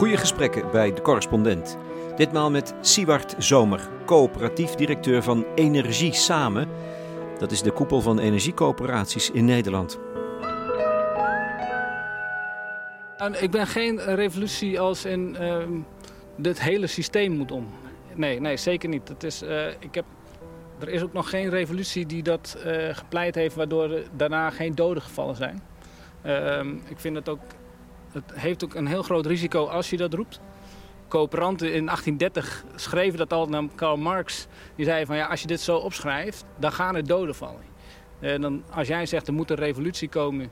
Goede gesprekken bij de correspondent. Ditmaal met Siewart Zomer, coöperatief directeur van Energie Samen. Dat is de koepel van energiecoöperaties in Nederland. Ik ben geen revolutie als in uh, het hele systeem moet om. Nee, nee zeker niet. Het is, uh, ik heb, er is ook nog geen revolutie die dat uh, gepleit heeft... waardoor daarna geen doden gevallen zijn. Ehm, ik vind het ook... Het heeft ook een heel groot risico als je dat roept. Coöperanten in 1830 schreven dat al naar Karl Marx. Die zei van ja, als je dit zo opschrijft, dan gaan er doden vallen. En dan, als jij zegt er moet een revolutie komen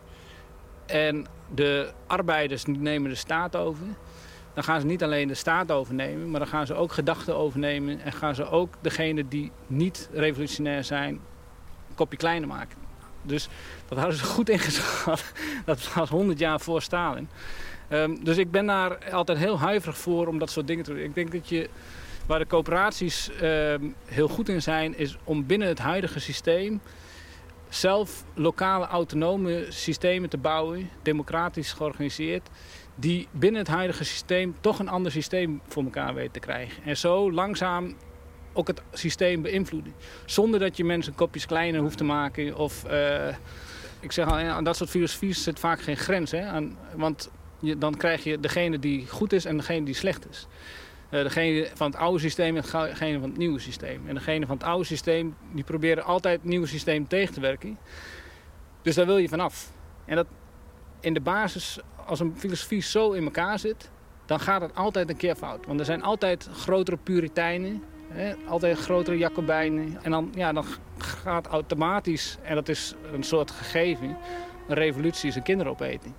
en de arbeiders nemen de staat over... dan gaan ze niet alleen de staat overnemen... maar dan gaan ze ook gedachten overnemen... en gaan ze ook degene die niet revolutionair zijn... een kopje kleiner maken. Dus dat hadden ze goed ingeschat. Dat was 100 jaar voor Stalin. Um, dus ik ben daar altijd heel huiverig voor om dat soort dingen te doen. Ik denk dat je, waar de coöperaties um, heel goed in zijn... is om binnen het huidige systeem zelf lokale autonome systemen te bouwen, democratisch georganiseerd, die binnen het huidige systeem toch een ander systeem voor elkaar weten te krijgen. En zo langzaam ook het systeem beïnvloeden. Zonder dat je mensen kopjes kleiner hoeft te maken. Of, uh, ik zeg al, aan dat soort filosofies zit vaak geen grens. Hè? Aan, want je, dan krijg je degene die goed is en degene die slecht is. Uh, degene van het oude systeem en degene van het nieuwe systeem. En degene van het oude systeem, die proberen altijd het nieuwe systeem tegen te werken. Dus daar wil je vanaf. En dat in de basis, als een filosofie zo in elkaar zit, dan gaat het altijd een keer fout. Want er zijn altijd grotere puriteinen, altijd grotere jacobijnen. En dan, ja, dan gaat automatisch, en dat is een soort gegeven, een revolutie zijn kinderen opeten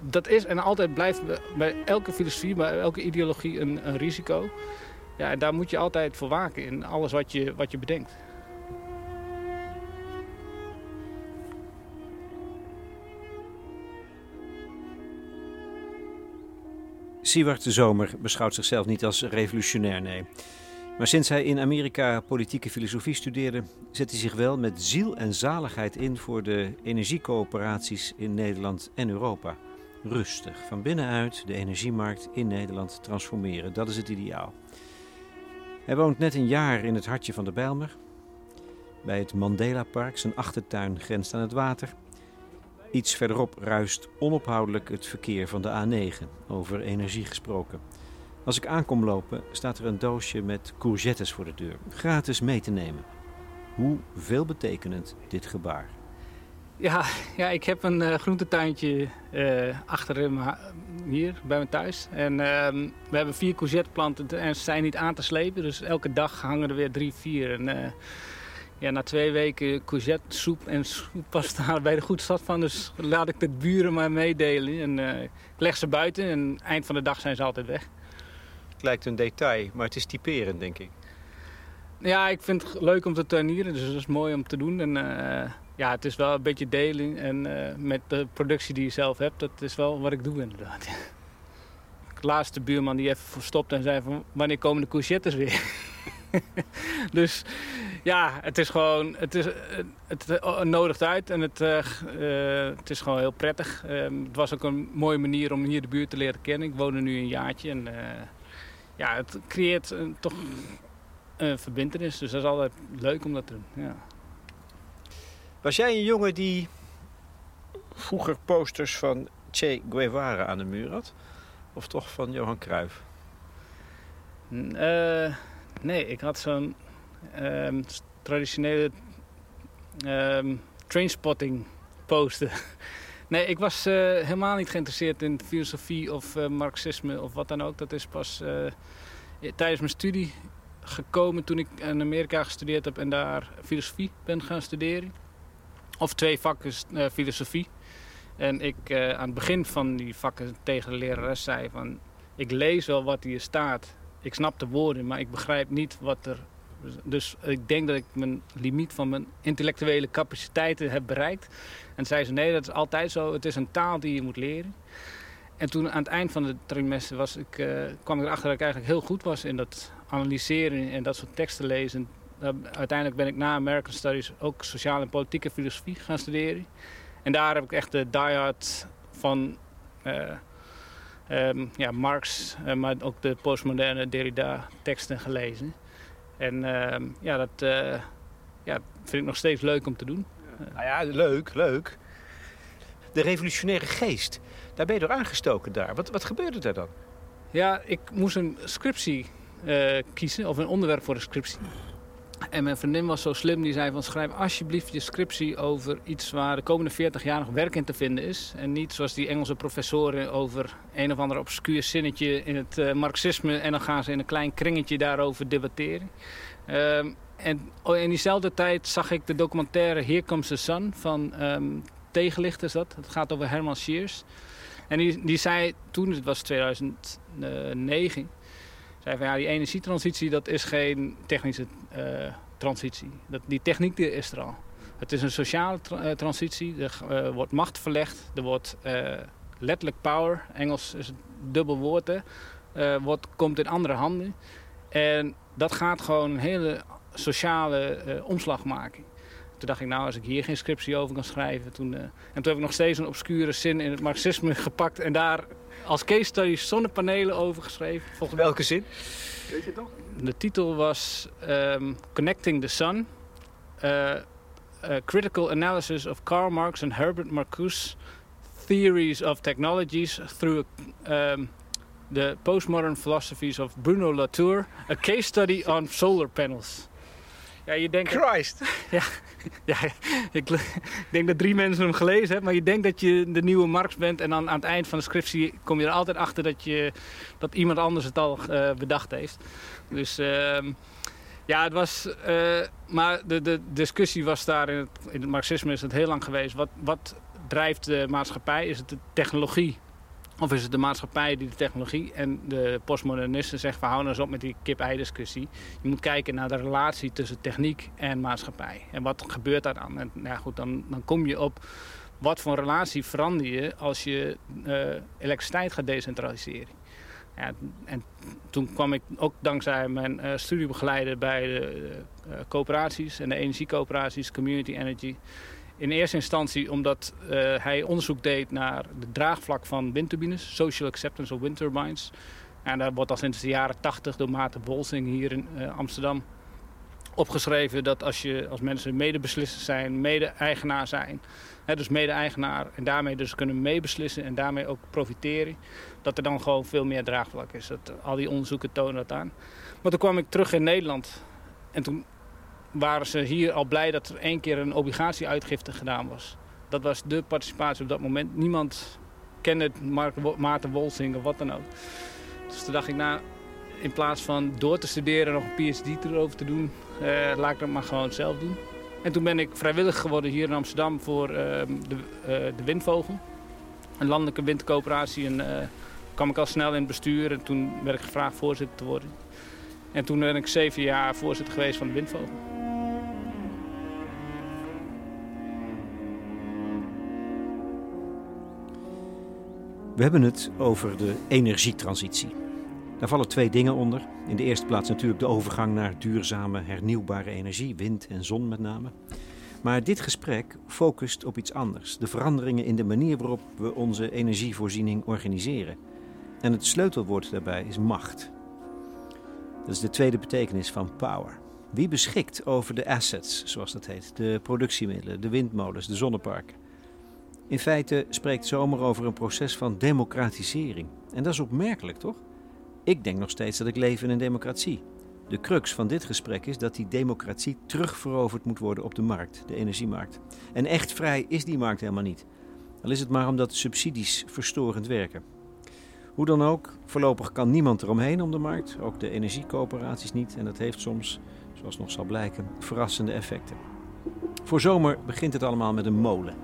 dat is en altijd blijft bij elke filosofie, bij elke ideologie een, een risico. Ja, en daar moet je altijd voor waken in alles wat je, wat je bedenkt. Siewert de Zomer beschouwt zichzelf niet als revolutionair, nee. Maar sinds hij in Amerika politieke filosofie studeerde, zet hij zich wel met ziel en zaligheid in voor de energiecoöperaties in Nederland en Europa rustig van binnenuit de energiemarkt in Nederland transformeren. Dat is het ideaal. Hij woont net een jaar in het hartje van de Bijlmer. Bij het Mandela Park, zijn achtertuin grenst aan het water. Iets verderop ruist onophoudelijk het verkeer van de A9, over energie gesproken. Als ik aankom lopen, staat er een doosje met courgettes voor de deur, gratis mee te nemen. Hoe veelbetekenend dit gebaar. Ja, ja ik heb een uh, groentetuintje uh, achter me hier bij me thuis. En uh, we hebben vier courgetteplanten en ze zijn niet aan te slepen. Dus elke dag hangen er weer drie, vier. En ja, na twee weken courgettesoep en soep was daar bij de goed zat van. Dus laat ik de buren maar meedelen. En ik leg ze buiten en eind van de dag zijn ze altijd weg. Het lijkt een detail, maar het is typerend, denk ik. Ja, ik vind het leuk om te tuinieren, dus dat is mooi om te doen. En, ja, het is wel een beetje deling. En uh, met de productie die je zelf hebt, dat is wel wat ik doe inderdaad. De laatste buurman die even verstopt en zei van wanneer komen de courgettes weer? dus ja, het is gewoon, het, is, het, het nodigt uit en het, het is gewoon heel prettig. Ehm, het was ook een mooie manier om hier de buurt te leren kennen. Ik woon er nu een jaartje en ja, het creëert toch een verbindenis. Dus dat is altijd leuk om dat te doen. Ja. Was jij een jongen die vroeger posters van Che Guevara aan de muur had? Of toch van Johan Cruijff? Uh, nee, ik had zo'n um, traditionele um, trainspotting poster. nee, ik was uh, helemaal niet geïnteresseerd in filosofie of uh, marxisme of wat dan ook. Dat is pas tijdens mijn studie gekomen toen ik in Amerika gestudeerd heb en daar filosofie ben gaan studeren. Of twee vakken uh, filosofie. En ik uh, aan het begin van die vakken tegen de lerares zei van... ik lees wel wat hier staat. Ik snap de woorden, maar ik begrijp niet wat er... Dus ik denk dat ik mijn limiet van mijn intellectuele capaciteiten heb bereikt. En zei ze, nee, dat is altijd zo. Het is een taal die je moet leren. En toen aan het eind van het trimester was ik, uh, kwam ik erachter dat ik eigenlijk heel goed was in dat analyseren en dat soort teksten lezen uiteindelijk ben ik na American Studies ook sociale en politieke filosofie gaan studeren. En daar heb ik echt de diehard van uh, ehm, ja, Marx, maar ook de postmoderne Derrida-teksten gelezen. En ehm, ja, dat ja, vind ik nog steeds leuk om te doen. Nou ja, leuk, leuk. De revolutionaire geest, daar ben je door aangestoken daar. Wat, wat gebeurde daar dan? Ja, ik moest een scriptie uh, kiezen, of een onderwerp voor een scriptie. En mijn vriendin was zo slim, die zei van schrijf alsjeblieft je scriptie over iets waar de komende 40 jaar nog werk in te vinden is. En niet zoals die Engelse professoren over een of ander obscuur zinnetje in het uh, marxisme en dan gaan ze in een klein kringetje daarover debatteren. Uh, en in diezelfde tijd zag ik de documentaire Here Comes the Sun van um, Tegenlicht is dat. Het gaat over Herman Shears. En die, die zei toen, het was 2009, zei van ja, die energietransitie dat is geen technische uh, transitie. Dat, die techniek is er al. Het is een sociale uh, transitie. Er uh, wordt macht verlegd. Er wordt letterlijk power, Engels is het dubbel woord, wordt, komt in andere handen. En dat gaat gewoon een hele sociale omslag maken. Toen dacht ik, nou, als ik hier geen scriptie over kan schrijven. Toen, uh, en toen heb ik nog steeds een obscure zin in het marxisme gepakt. En daar als case study zonnepanelen over geschreven. Volgens welke zin? Weet je toch? De titel was um, Connecting the Sun. Uh, critical Analysis of Karl Marx and Herbert Marcuse Theories of Technologies through um, the Postmodern Philosophies of Bruno Latour. A case study on solar panels. Ja, je denkt... Christ! ja, ja ik, ik, denk dat drie mensen hem gelezen hebben. Maar je denkt dat je de nieuwe Marx bent. En dan aan het eind van de scriptie kom je er altijd achter dat, je, dat iemand anders het al uh, bedacht heeft. Dus... Uh, ja, het was... Uh, maar de, de discussie was daar in het, in het marxisme is het heel lang geweest. Wat, wat drijft de maatschappij? Is het de technologie of is het de maatschappij die de technologie en de postmodernisten zeggen van hou nou eens op met die kip-ei-discussie. Je moet kijken naar de relatie tussen techniek en maatschappij. En wat gebeurt daar dan? En nou goed, dan, dan kom je op wat voor relatie verander je als je uh, elektriciteit gaat decentraliseren. Ja, en toen kwam ik ook dankzij mijn uh, studiebegeleider bij de uh, coöperaties en de energiecoöperaties, Community Energy in eerste instantie omdat uh, hij onderzoek deed naar de draagvlak van windturbines, social acceptance of wind turbines. En daar wordt al sinds de jaren 80 door Maarten Bolsing hier in uh, Amsterdam opgeschreven dat als, je, als mensen medebeslisser zijn, mede-eigenaar zijn, hè, dus mede-eigenaar en daarmee dus kunnen meebeslissen en daarmee ook profiteren, dat er dan gewoon veel meer draagvlak is. Dat, al die onderzoeken tonen dat aan. Maar toen kwam ik terug in Nederland en toen waren ze hier al blij dat er één keer een obligatieuitgifte gedaan was. Dat was de participatie op dat moment. Niemand kende Maarten Wolsing of wat dan ook. Dus toen dacht ik, nou, in plaats van door te studeren en nog een PhD erover te doen, eh, laat ik dat maar gewoon zelf doen. En toen ben ik vrijwillig geworden hier in Amsterdam voor uh, de, uh, de Windvogel. Een landelijke windcoöperatie. En uh, kwam ik al snel in het bestuur en toen werd ik gevraagd voorzitter te worden. En toen ben ik zeven jaar voorzitter geweest van de Windvogel. We hebben het over de energietransitie. Daar vallen twee dingen onder. In de eerste plaats natuurlijk de overgang naar duurzame, hernieuwbare energie, wind en zon met name. Maar dit gesprek focust op iets anders: de veranderingen in de manier waarop we onze energievoorziening organiseren. En het sleutelwoord daarbij is macht. Dat is de tweede betekenis van power. Wie beschikt over de assets, zoals dat heet, de productiemiddelen, de windmolens, de zonneparken? In feite spreekt Zomer over een proces van democratisering. En dat is opmerkelijk, toch? Ik denk nog steeds dat ik leef in een democratie. De crux van dit gesprek is dat die democratie terugveroverd moet worden op de markt, de energiemarkt. En echt vrij is die markt helemaal niet. Al is het maar omdat subsidies verstorend werken. Hoe dan ook, voorlopig kan niemand eromheen om de markt, ook de energiecoöperaties niet. En dat heeft soms, zoals nog zal blijken, verrassende effecten. Voor zomer begint het allemaal met een molen.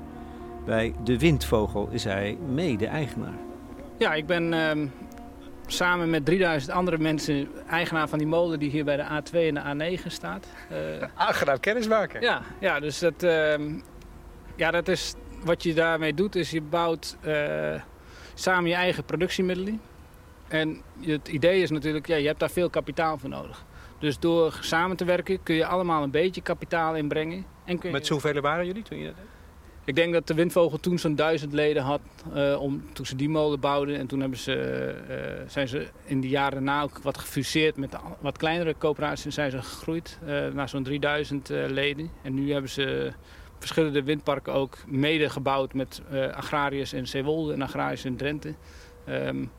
Bij de Windvogel is hij mede-eigenaar. Ja, ik ben uh, samen met 3000 andere mensen eigenaar van die molen die hier bij de A2 en de A9 staat. Uh, Aangenaam kennismaken. Ja, ja, dus dat, uh, ja, dat is wat je daarmee doet, is je bouwt eh, samen je eigen productiemiddelen. En het idee is natuurlijk, ja, je hebt daar veel kapitaal voor nodig. Dus door samen te werken kun je allemaal een beetje kapitaal inbrengen. En kun je... Met zoveel waren jullie toen je dat deed? Ik denk dat de Windvogel toen zo'n duizend leden had uh, om, toen ze die molen bouwden. En toen hebben ze, uh, zijn ze in de jaren daarna ook wat gefuseerd met wat kleinere coöperaties. En zijn ze gegroeid uh, naar zo'n 3000 leden. En nu hebben ze verschillende windparken ook mede gebouwd met agrariërs in Zeewolde en agrariërs in Drenthe. Um,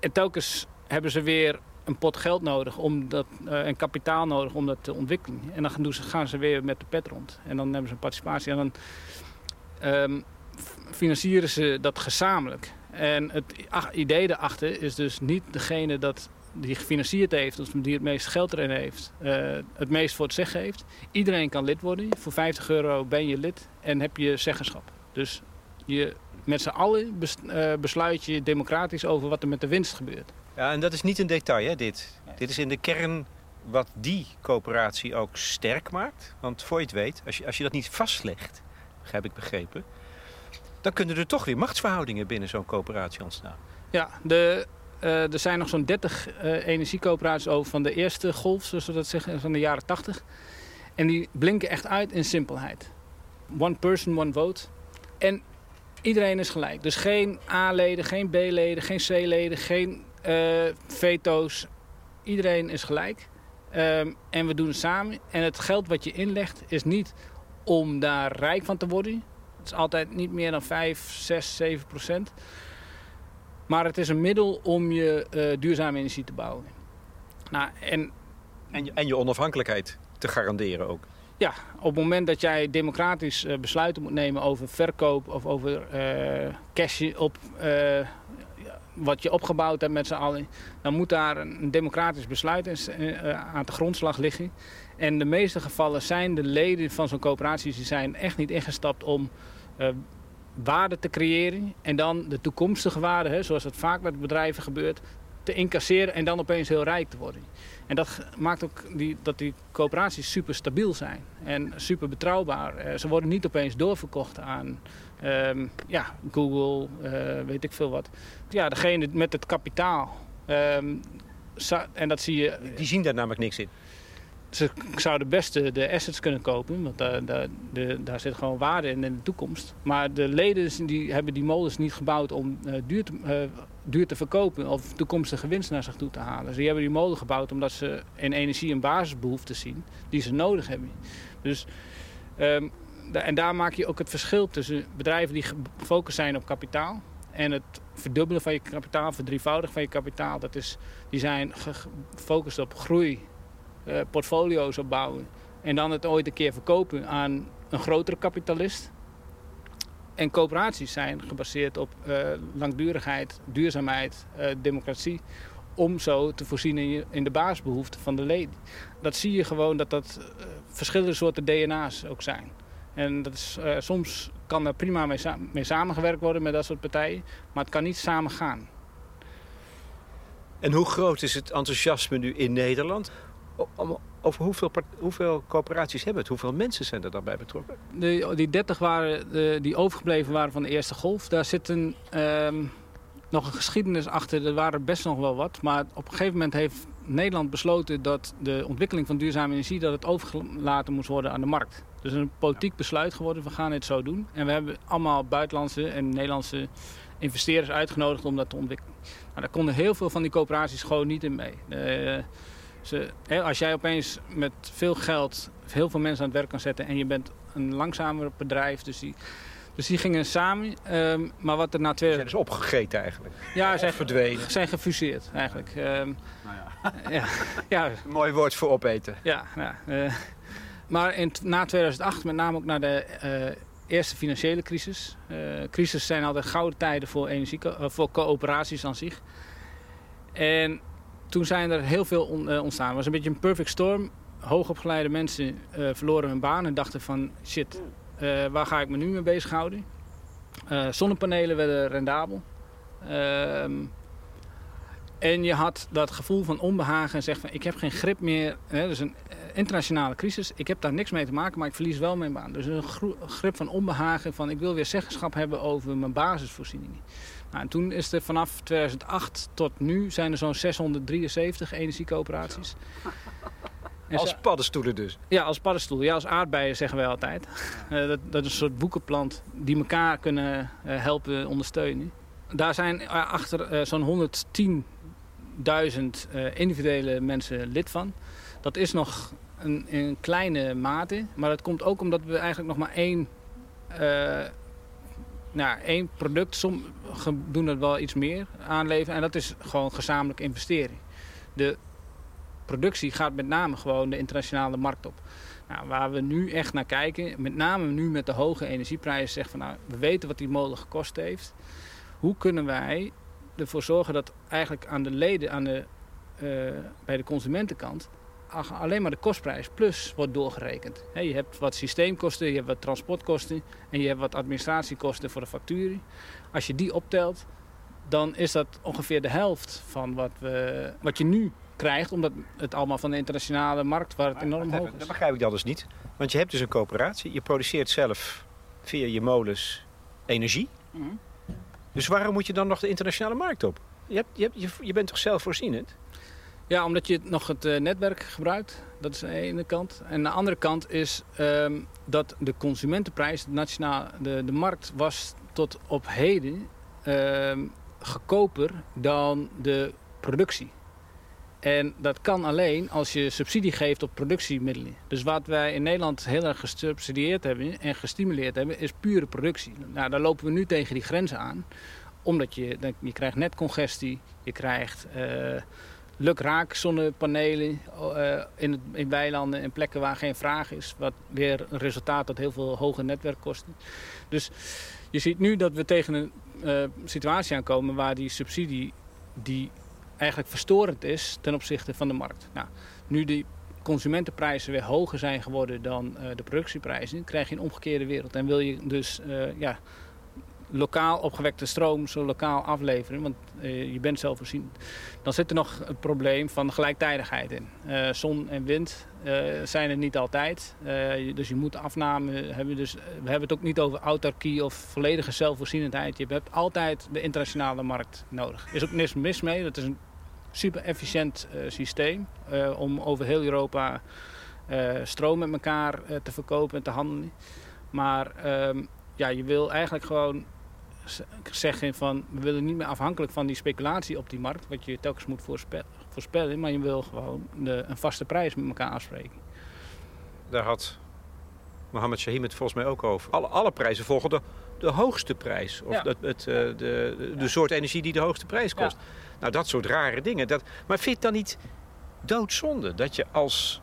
en telkens hebben ze weer een pot geld nodig om dat, en kapitaal nodig om dat te ontwikkelen. En dan gaan ze, weer met de pet rond. En dan hebben ze een participatie. En dan um, financieren ze dat gezamenlijk. En het idee daarachter is dus niet degene dat die gefinancierd heeft, of die het meest geld erin heeft, uh, het meest voor het zeggen heeft. Iedereen kan lid worden. Voor 50 euro ben je lid en heb je zeggenschap. Dus je, met z'n allen bes, uh, besluit je democratisch over wat er met de winst gebeurt. Ja, en dat is niet een detail, hè, dit. Nee. Dit is in de kern wat die coöperatie ook sterk maakt. Want voor je het weet, als je, als je dat niet vastlegt, heb ik begrepen. Dan kunnen er toch weer machtsverhoudingen binnen zo'n coöperatie ontstaan. Ja, de, uh, er zijn nog zo'n 30 uh, energiecoöperaties over van de eerste golf, zoals we dat zeggen, van de jaren 80. En die blinken echt uit in simpelheid. One person, one vote. En iedereen is gelijk. Dus geen A-leden, geen B-leden, geen C-leden, geen uh, veto's. Iedereen is gelijk. Um, en we doen het samen. En het geld wat je inlegt is niet om daar rijk van te worden. Het is altijd niet meer dan 5, 6, 7 procent. Maar het is een middel om je uh, duurzame energie te bouwen. Nou, en, en, je, en je onafhankelijkheid te garanderen ook. Ja, op het moment dat jij democratisch uh, besluiten moet nemen over verkoop of over uh, cash op wat je opgebouwd hebt met z'n allen, dan moet daar een democratisch besluit aan de grondslag liggen. En in de meeste gevallen zijn de leden van zo'n coöperatie die zijn echt niet ingestapt om waarde te creëren. En dan de toekomstige waarde, hè, zoals het vaak met bedrijven gebeurt, te incasseren en dan opeens heel rijk te worden. En dat maakt ook die, dat die coöperaties super stabiel zijn en super betrouwbaar. Uh, ze worden niet opeens doorverkocht aan um, ja, Google, uh, weet ik veel wat. Ja, degene met het kapitaal. Um, en dat zie je. Die zien daar namelijk niks in ze zouden best de assets kunnen kopen, want daar, daar, de, daar zit gewoon waarde in in de toekomst. Maar de leden die hebben die molens niet gebouwd om uh, duur, te, uh, duur te verkopen of toekomstige winst naar zich toe te halen. Ze hebben die molen gebouwd omdat ze in energie een basisbehoefte zien die ze nodig hebben. Dus, um, en daar maak je ook het verschil tussen bedrijven die gefocust zijn op kapitaal en het verdubbelen van je kapitaal, verdrievoudigen van je kapitaal. Dat is, die zijn gefocust op groei uh, portfolio's opbouwen. En dan het ooit een keer verkopen aan een grotere kapitalist. En coöperaties zijn gebaseerd op uh, langdurigheid, duurzaamheid, uh, democratie. Om zo te voorzien in, je, in, de basisbehoeften van de leden. Dat zie je gewoon dat dat verschillende soorten DNA's ook zijn. En dat is, soms kan er prima mee, mee samengewerkt worden met dat soort partijen. Maar het kan niet samen gaan. En hoe groot is het enthousiasme nu in Nederland? Over hoeveel, hoeveel coöperaties hebben het? Hoeveel mensen zijn er daarbij betrokken? De, die 30 waren, de, die overgebleven waren van de eerste golf. Daar zit een, um, nog een geschiedenis achter. Er waren best nog wel wat. Maar op een gegeven moment heeft Nederland besloten dat de ontwikkeling van duurzame energie... dat het overgelaten moest worden aan de markt. Dus een politiek besluit geworden, we gaan dit zo doen. En we hebben allemaal buitenlandse en Nederlandse investeerders uitgenodigd om dat te ontwikkelen. Nou, daar konden heel veel van die coöperaties gewoon niet in mee. Uh, ze, hè, als jij opeens met veel geld heel veel mensen aan het werk kan zetten en je bent een langzamer bedrijf, dus die, dus die gingen samen. Um, maar wat er na twee... Ze zijn dus opgegeten eigenlijk. Ja, zijn verdwenen. zijn gefuseerd eigenlijk. Um, nou ja. ja, ja. Mooi woord voor opeten. Ja, ja uh, maar in, na 2008, met name ook na de uh, eerste financiële crisis. Uh, crisis zijn altijd gouden tijden voor, energie, voor coöperaties aan zich. En toen zijn er heel veel uh, ontstaan. Het was een beetje een perfect storm. Hoogopgeleide mensen uh, verloren hun baan en dachten van shit, uh, waar ga ik me nu mee bezighouden? zonnepanelen werden rendabel. Ehm, en je had dat gevoel van onbehagen en zegt van ik heb geen grip meer. Hè, dus een internationale crisis. Ik heb daar niks mee te maken, maar ik verlies wel mijn baan. Dus een grip van onbehagen van ik wil weer zeggenschap hebben over mijn basisvoorzieningen. Nou, en toen is er vanaf 2008 tot nu zijn er zo'n 673 energiecoöperaties. als paddenstoelen dus? Ja, als paddenstoel. Ja, als aardbeien zeggen wij altijd. dat, dat is een soort boekenplant die elkaar kunnen helpen ondersteunen. Daar zijn achter zo'n 110.000 individuele mensen lid van. Dat is nog een, een kleine mate. Maar dat komt ook omdat we eigenlijk nog maar één, nou, één product, sommigen doen het wel iets meer aanleveren. En dat is gewoon gezamenlijk investeren. De productie gaat met name gewoon de internationale markt op. Nou, waar we nu echt naar kijken, met name nu met de hoge energieprijzen, zeggen van nou, we weten wat die molen gekost heeft. Hoe kunnen wij ervoor zorgen dat eigenlijk aan de leden, aan de, uh, bij de consumentenkant, alleen maar de kostprijs plus wordt doorgerekend. je hebt wat systeemkosten, je hebt wat transportkosten en je hebt wat administratiekosten voor de facturen. Als je die optelt, dan is dat ongeveer de helft van wat, we, wat je nu krijgt, omdat het allemaal van de internationale markt, waar het enorm hoog is. Dat begrijp ik dan dus niet. Want je hebt dus een coöperatie, je produceert zelf via je molens energie. Mhm. Dus waarom moet je dan nog de internationale markt op? Je, hebt, je, hebt, je bent toch zelfvoorzienend? Ja, omdat je nog het uh, netwerk gebruikt. Dat is de ene kant. En de andere kant is um, dat de consumentenprijs, de, nationaal, de, de markt, was tot op heden uh, goedkoper dan de productie. En dat kan alleen als je subsidie geeft op productiemiddelen. Dus wat wij in Nederland heel erg gesubsidieerd hebben en gestimuleerd hebben, is pure productie. Nou, daar lopen we nu tegen die grenzen aan. Omdat je, je krijgt net congestie, je krijgt... Uh, lukraak zonnepanelen uh, in, het, in weilanden en plekken waar geen vraag is. Wat weer een resultaat dat heel veel hoge netwerkkosten. Dus je ziet nu dat we tegen een uh, situatie aankomen waar die subsidie die eigenlijk verstorend is ten opzichte van de markt. Nou, nu die consumentenprijzen weer hoger zijn geworden dan uh, de productieprijzen, krijg je een omgekeerde wereld. En wil je dus ja, lokaal opgewekte stroom zo lokaal afleveren, want uh, je bent zelfvoorzienend. Dan zit er nog het probleem van gelijktijdigheid in. Uh, zon en wind uh, zijn er niet altijd, dus je moet afname hebben. Dus we hebben het ook niet over autarkie of volledige zelfvoorzienendheid. Je hebt altijd de internationale markt nodig. Er is ook niks mis mee, dat is een super efficiënt systeem om over heel Europa stroom met elkaar te verkopen en te handelen. Maar ehm, ja, je wil eigenlijk gewoon zeggen van we willen niet meer afhankelijk van die speculatie op die markt, wat je telkens moet voorspellen, maar je wil gewoon de, een vaste prijs met elkaar afspreken. Daar had Mohammed Shahim het volgens mij ook over. Alle, alle prijzen volgen de, de hoogste prijs. Of het, het, eh, de, de, de soort energie die de hoogste prijs kost. Nou, dat soort rare dingen. Dat, maar vind je het dan niet doodzonde dat je als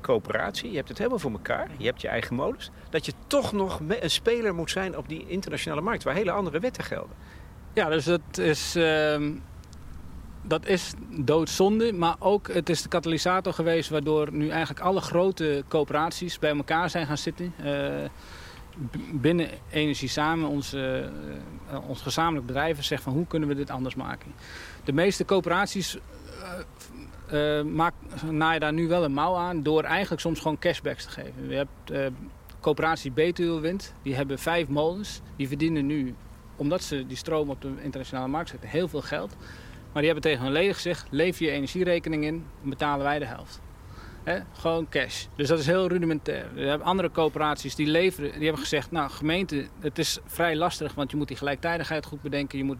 coöperatie, je hebt het helemaal voor elkaar, je hebt je eigen molens, dat je toch nog een speler moet zijn op die internationale markt waar hele andere wetten gelden. Ja, dus dat is, uh, dat is doodzonde, maar ook het is de katalysator geweest waardoor nu eigenlijk alle grote coöperaties bij elkaar zijn gaan zitten. Uh, binnen Energie Samen, onze, uh, ons gezamenlijk bedrijf, zegt van hoe kunnen we dit anders maken. De meeste coöperaties uh, maak, naai daar nu wel een mouw aan door eigenlijk soms gewoon cashbacks te geven. Je hebt uh, coöperatie Betuwe Wind, die hebben vijf molens. Die verdienen nu, omdat ze die stroom op de internationale markt zetten, heel veel geld. Maar die hebben tegen hun leden gezegd, lever je energierekening in, dan betalen wij de helft. Gewoon cash. Dus dat is heel rudimentair. We hebben andere coöperaties die leveren, die hebben gezegd, nou gemeente, het is vrij lastig, want je moet die gelijktijdigheid goed bedenken. Je moet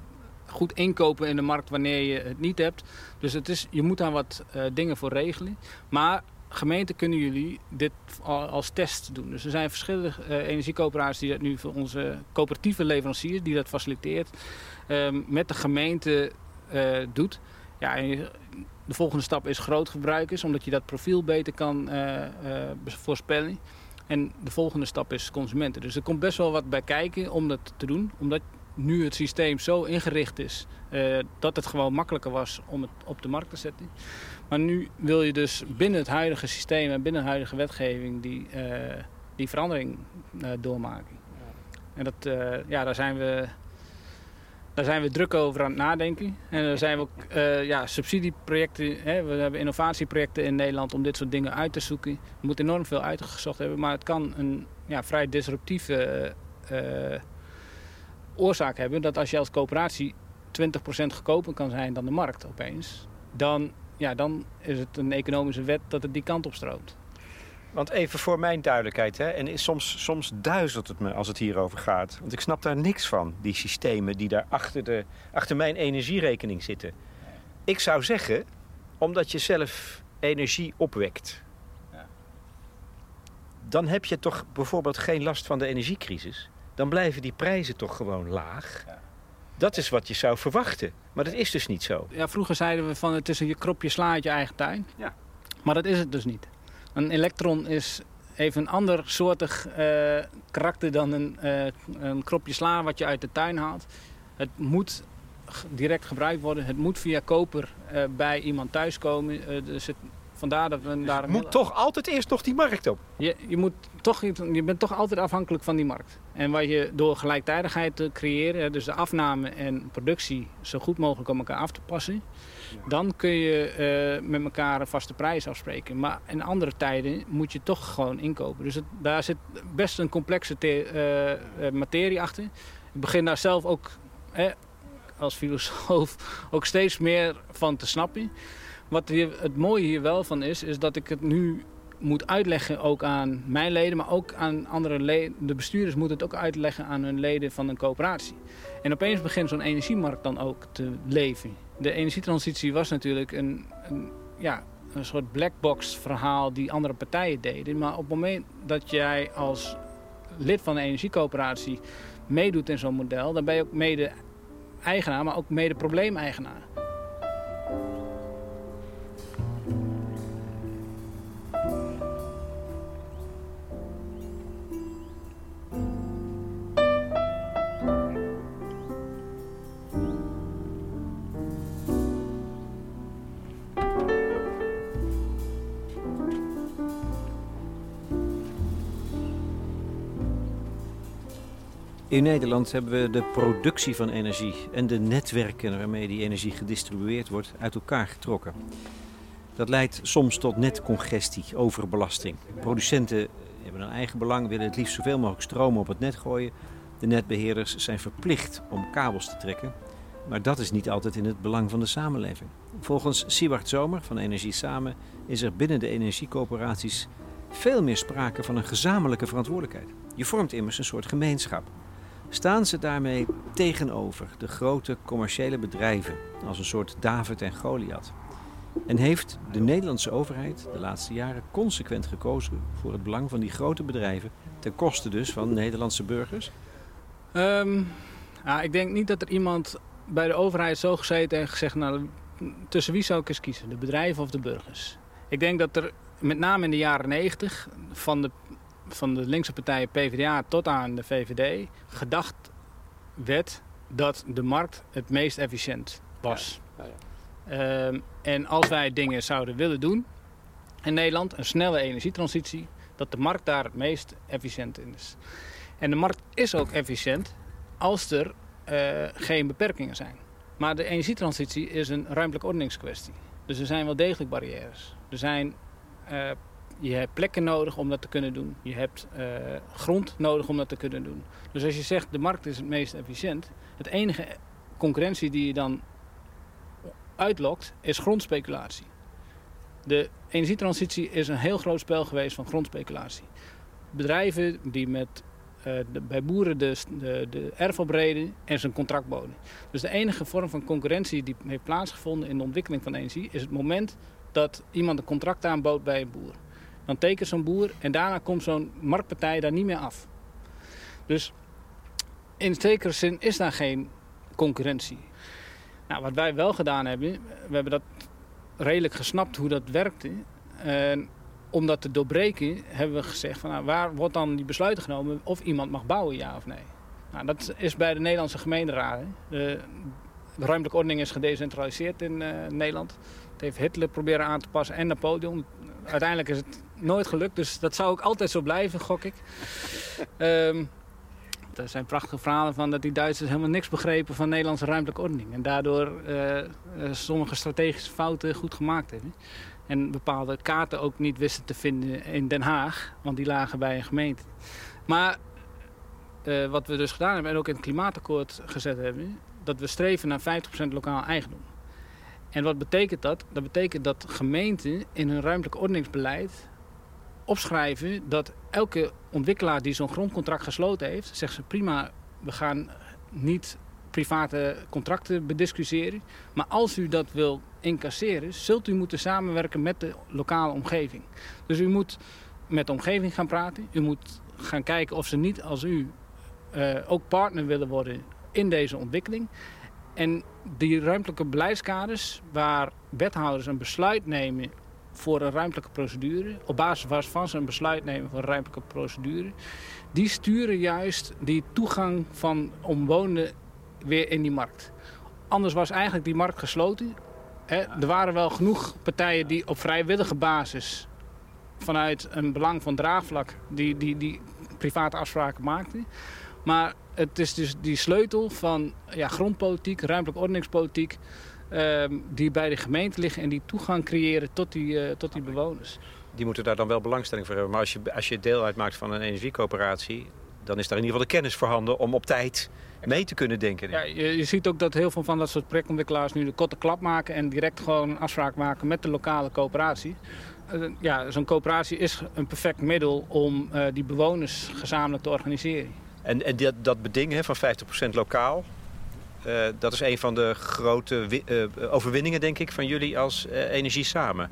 goed inkopen in de markt wanneer je het niet hebt. Dus het is, je moet daar wat uh, dingen voor regelen. Maar gemeenten kunnen jullie dit als test doen. Dus er zijn verschillende uh, energiecoöperaties die dat nu voor onze coöperatieve leveranciers, die dat faciliteert, uh, met de gemeente uh, doet. Ja, de volgende stap is grootgebruikers, omdat je dat profiel beter kan voorspellen. En de volgende stap is consumenten. Dus er komt best wel wat bij kijken om dat te doen. Omdat nu het systeem zo ingericht is uh, dat het gewoon makkelijker was om het op de markt te zetten. Maar nu wil je dus binnen het huidige systeem en binnen de huidige wetgeving die, uh, die verandering uh, doormaken. En dat, ja, daar zijn we daar zijn we druk over aan het nadenken. En er zijn we ook ja, subsidieprojecten. Hè, we hebben innovatieprojecten in Nederland om dit soort dingen uit te zoeken. Er moet enorm veel uitgezocht hebben, maar het kan een ja, vrij disruptieve oorzaak hebben dat als je als coöperatie 20% goedkoper kan zijn dan de markt opeens, dan ja, dan is het een economische wet dat het die kant op stroomt. Want even voor mijn duidelijkheid, hè, en soms, soms duizelt het me als het hierover gaat. Want ik snap daar niks van, die systemen die daar achter, de, achter mijn energierekening zitten. Ik zou zeggen, omdat je zelf energie opwekt, ja. dan heb je toch bijvoorbeeld geen last van de energiecrisis. Dan blijven die prijzen toch gewoon laag. Ja. Dat is wat je zou verwachten. Maar dat is dus niet zo. Ja, vroeger zeiden we van het is een kropje sla uit je eigen tuin. Ja. Maar dat is het dus niet. Een elektron is even een ander soortig uh, karakter dan een, uh, een kropje sla wat je uit de tuin haalt. Het moet direct gebruikt worden. Het moet via koper uh, bij iemand thuiskomen. dus het, vandaar dat we daar... Je moet toch altijd eerst nog die markt op? Je, je, moet toch, je bent toch altijd afhankelijk van die markt. En wat je door gelijktijdigheid te creëren, dus de afname en productie zo goed mogelijk op elkaar af te passen, dan kun je uh, met elkaar een vaste prijs afspreken. Maar in andere tijden moet je toch gewoon inkopen. Dus het, daar zit best een complexe uh, materie achter. Ik begin daar zelf ook als filosoof ook steeds meer van te snappen. Wat hier, het mooie hier wel van is, is dat ik het nu moet uitleggen ook aan mijn leden, maar ook aan andere leden. De bestuurders moeten het ook uitleggen aan hun leden van een coöperatie. En opeens begint zo'n energiemarkt dan ook te leven. De energietransitie was natuurlijk een, een, ja, een soort blackbox verhaal die andere partijen deden. Maar op het moment dat jij als lid van een energiecoöperatie meedoet in zo'n model, dan ben je ook mede eigenaar, maar ook mede probleemeigenaar. In Nederland hebben we de productie van energie en de netwerken waarmee die energie gedistribueerd wordt uit elkaar getrokken. Dat leidt soms tot netcongestie, overbelasting. Producenten hebben een eigen belang, willen het liefst zoveel mogelijk stroom op het net gooien. De netbeheerders zijn verplicht om kabels te trekken. Maar dat is niet altijd in het belang van de samenleving. Volgens Siebert Zomer van Energie Samen is er binnen de energiecoöperaties veel meer sprake van een gezamenlijke verantwoordelijkheid. Je vormt immers een soort gemeenschap staan ze daarmee tegenover de grote commerciële bedrijven als een soort David en Goliath. En heeft de Nederlandse overheid de laatste jaren consequent gekozen voor het belang van die grote bedrijven, ten koste dus van Nederlandse burgers? Um, ja, ik denk niet dat er iemand bij de overheid zo gezeten heeft gezegd: nou, tussen wie zou ik eens kiezen, de bedrijven of de burgers? Ik denk dat er met name in de jaren 90 van de van de linkse partijen PvdA tot aan de VVD gedacht werd dat de markt het meest efficiënt was. Ja, ja, ehm, en als wij dingen zouden willen doen in Nederland, een snelle energietransitie, dat de markt daar het meest efficiënt in is. En de markt is ook efficiënt als er uh, geen beperkingen zijn. Maar de energietransitie is een ruimtelijke ordeningskwestie. Dus er zijn wel degelijk barrières. Er zijn uh, je hebt plekken nodig om dat te kunnen doen. Je hebt uh, grond nodig om dat te kunnen doen. Dus als je zegt de markt is het meest efficiënt, het enige concurrentie die je dan uitlokt is grondspeculatie. De energietransitie is een heel groot spel geweest van grondspeculatie. Bedrijven die met, de, bij boeren de, de, de erf opreden en zijn contract boden. Dus de enige vorm van concurrentie die heeft plaatsgevonden in de ontwikkeling van energie is het moment dat iemand een contract aanbood bij een boer. Dan tekent zo'n boer en daarna komt zo'n marktpartij daar niet meer af. Dus in zekere zin is daar geen concurrentie. Nou, wat wij wel gedaan hebben, we hebben dat redelijk gesnapt hoe dat werkte. En om dat te doorbreken hebben we gezegd van nou, waar wordt dan die besluit genomen of iemand mag bouwen, ja of nee. Nou, dat is bij de Nederlandse gemeenteraad. De, ruimtelijke ordening is gedecentraliseerd in uh, Nederland. Het heeft Hitler proberen aan te passen en Napoleon. Uiteindelijk is het nooit gelukt, dus dat zou ook altijd zo blijven, gok ik. Um, er zijn prachtige verhalen van dat die Duitsers helemaal niks begrepen van Nederlandse ruimtelijke ordening. En daardoor uh, sommige strategische fouten goed gemaakt hebben. En bepaalde kaarten ook niet wisten te vinden in Den Haag, want die lagen bij een gemeente. Maar uh, wat we dus gedaan hebben en ook in het klimaatakkoord gezet hebben, dat we streven naar 50% lokaal eigendom. En wat betekent dat? Dat betekent dat gemeenten in hun ruimtelijk ordeningsbeleid opschrijven dat elke ontwikkelaar die zo'n grondcontract gesloten heeft, zegt ze prima, we gaan niet private contracten bediscussiëren. Maar als u dat wil incasseren, zult u moeten samenwerken met de lokale omgeving. Dus u moet met de omgeving gaan praten. U moet gaan kijken of ze niet als u uh, ook partner willen worden in deze ontwikkeling. En die ruimtelijke beleidskaders waar wethouders een besluit nemen voor een ruimtelijke procedure, op basis waarvan ze een besluit nemen voor een ruimtelijke procedure, die sturen juist die toegang van omwonenden weer in die markt. Anders was eigenlijk die markt gesloten. Er waren wel genoeg partijen die op vrijwillige basis vanuit een belang van draagvlak die, die, die private afspraken maakten. Maar het is dus die sleutel van ja, grondpolitiek, ruimtelijk ordeningspolitiek... Ehm, die bij de gemeente liggen en die toegang creëren tot die, uh, tot die bewoners. Die moeten daar dan wel belangstelling voor hebben. Maar als je, als je deel uitmaakt van een energiecoöperatie... dan is daar in ieder geval de kennis voorhanden om op tijd mee te kunnen denken. Ja, je, je, ziet ook dat heel veel van dat soort projectontwikkelaars nu de korte klap maken... en direct gewoon een afspraak maken met de lokale coöperatie. Uh, ja, zo'n coöperatie is een perfect middel om uh, die bewoners gezamenlijk te organiseren. En, en dat, dat beding van 50% lokaal, uh, dat is een van de grote uh, overwinningen, denk ik, van jullie als uh, Energie Samen.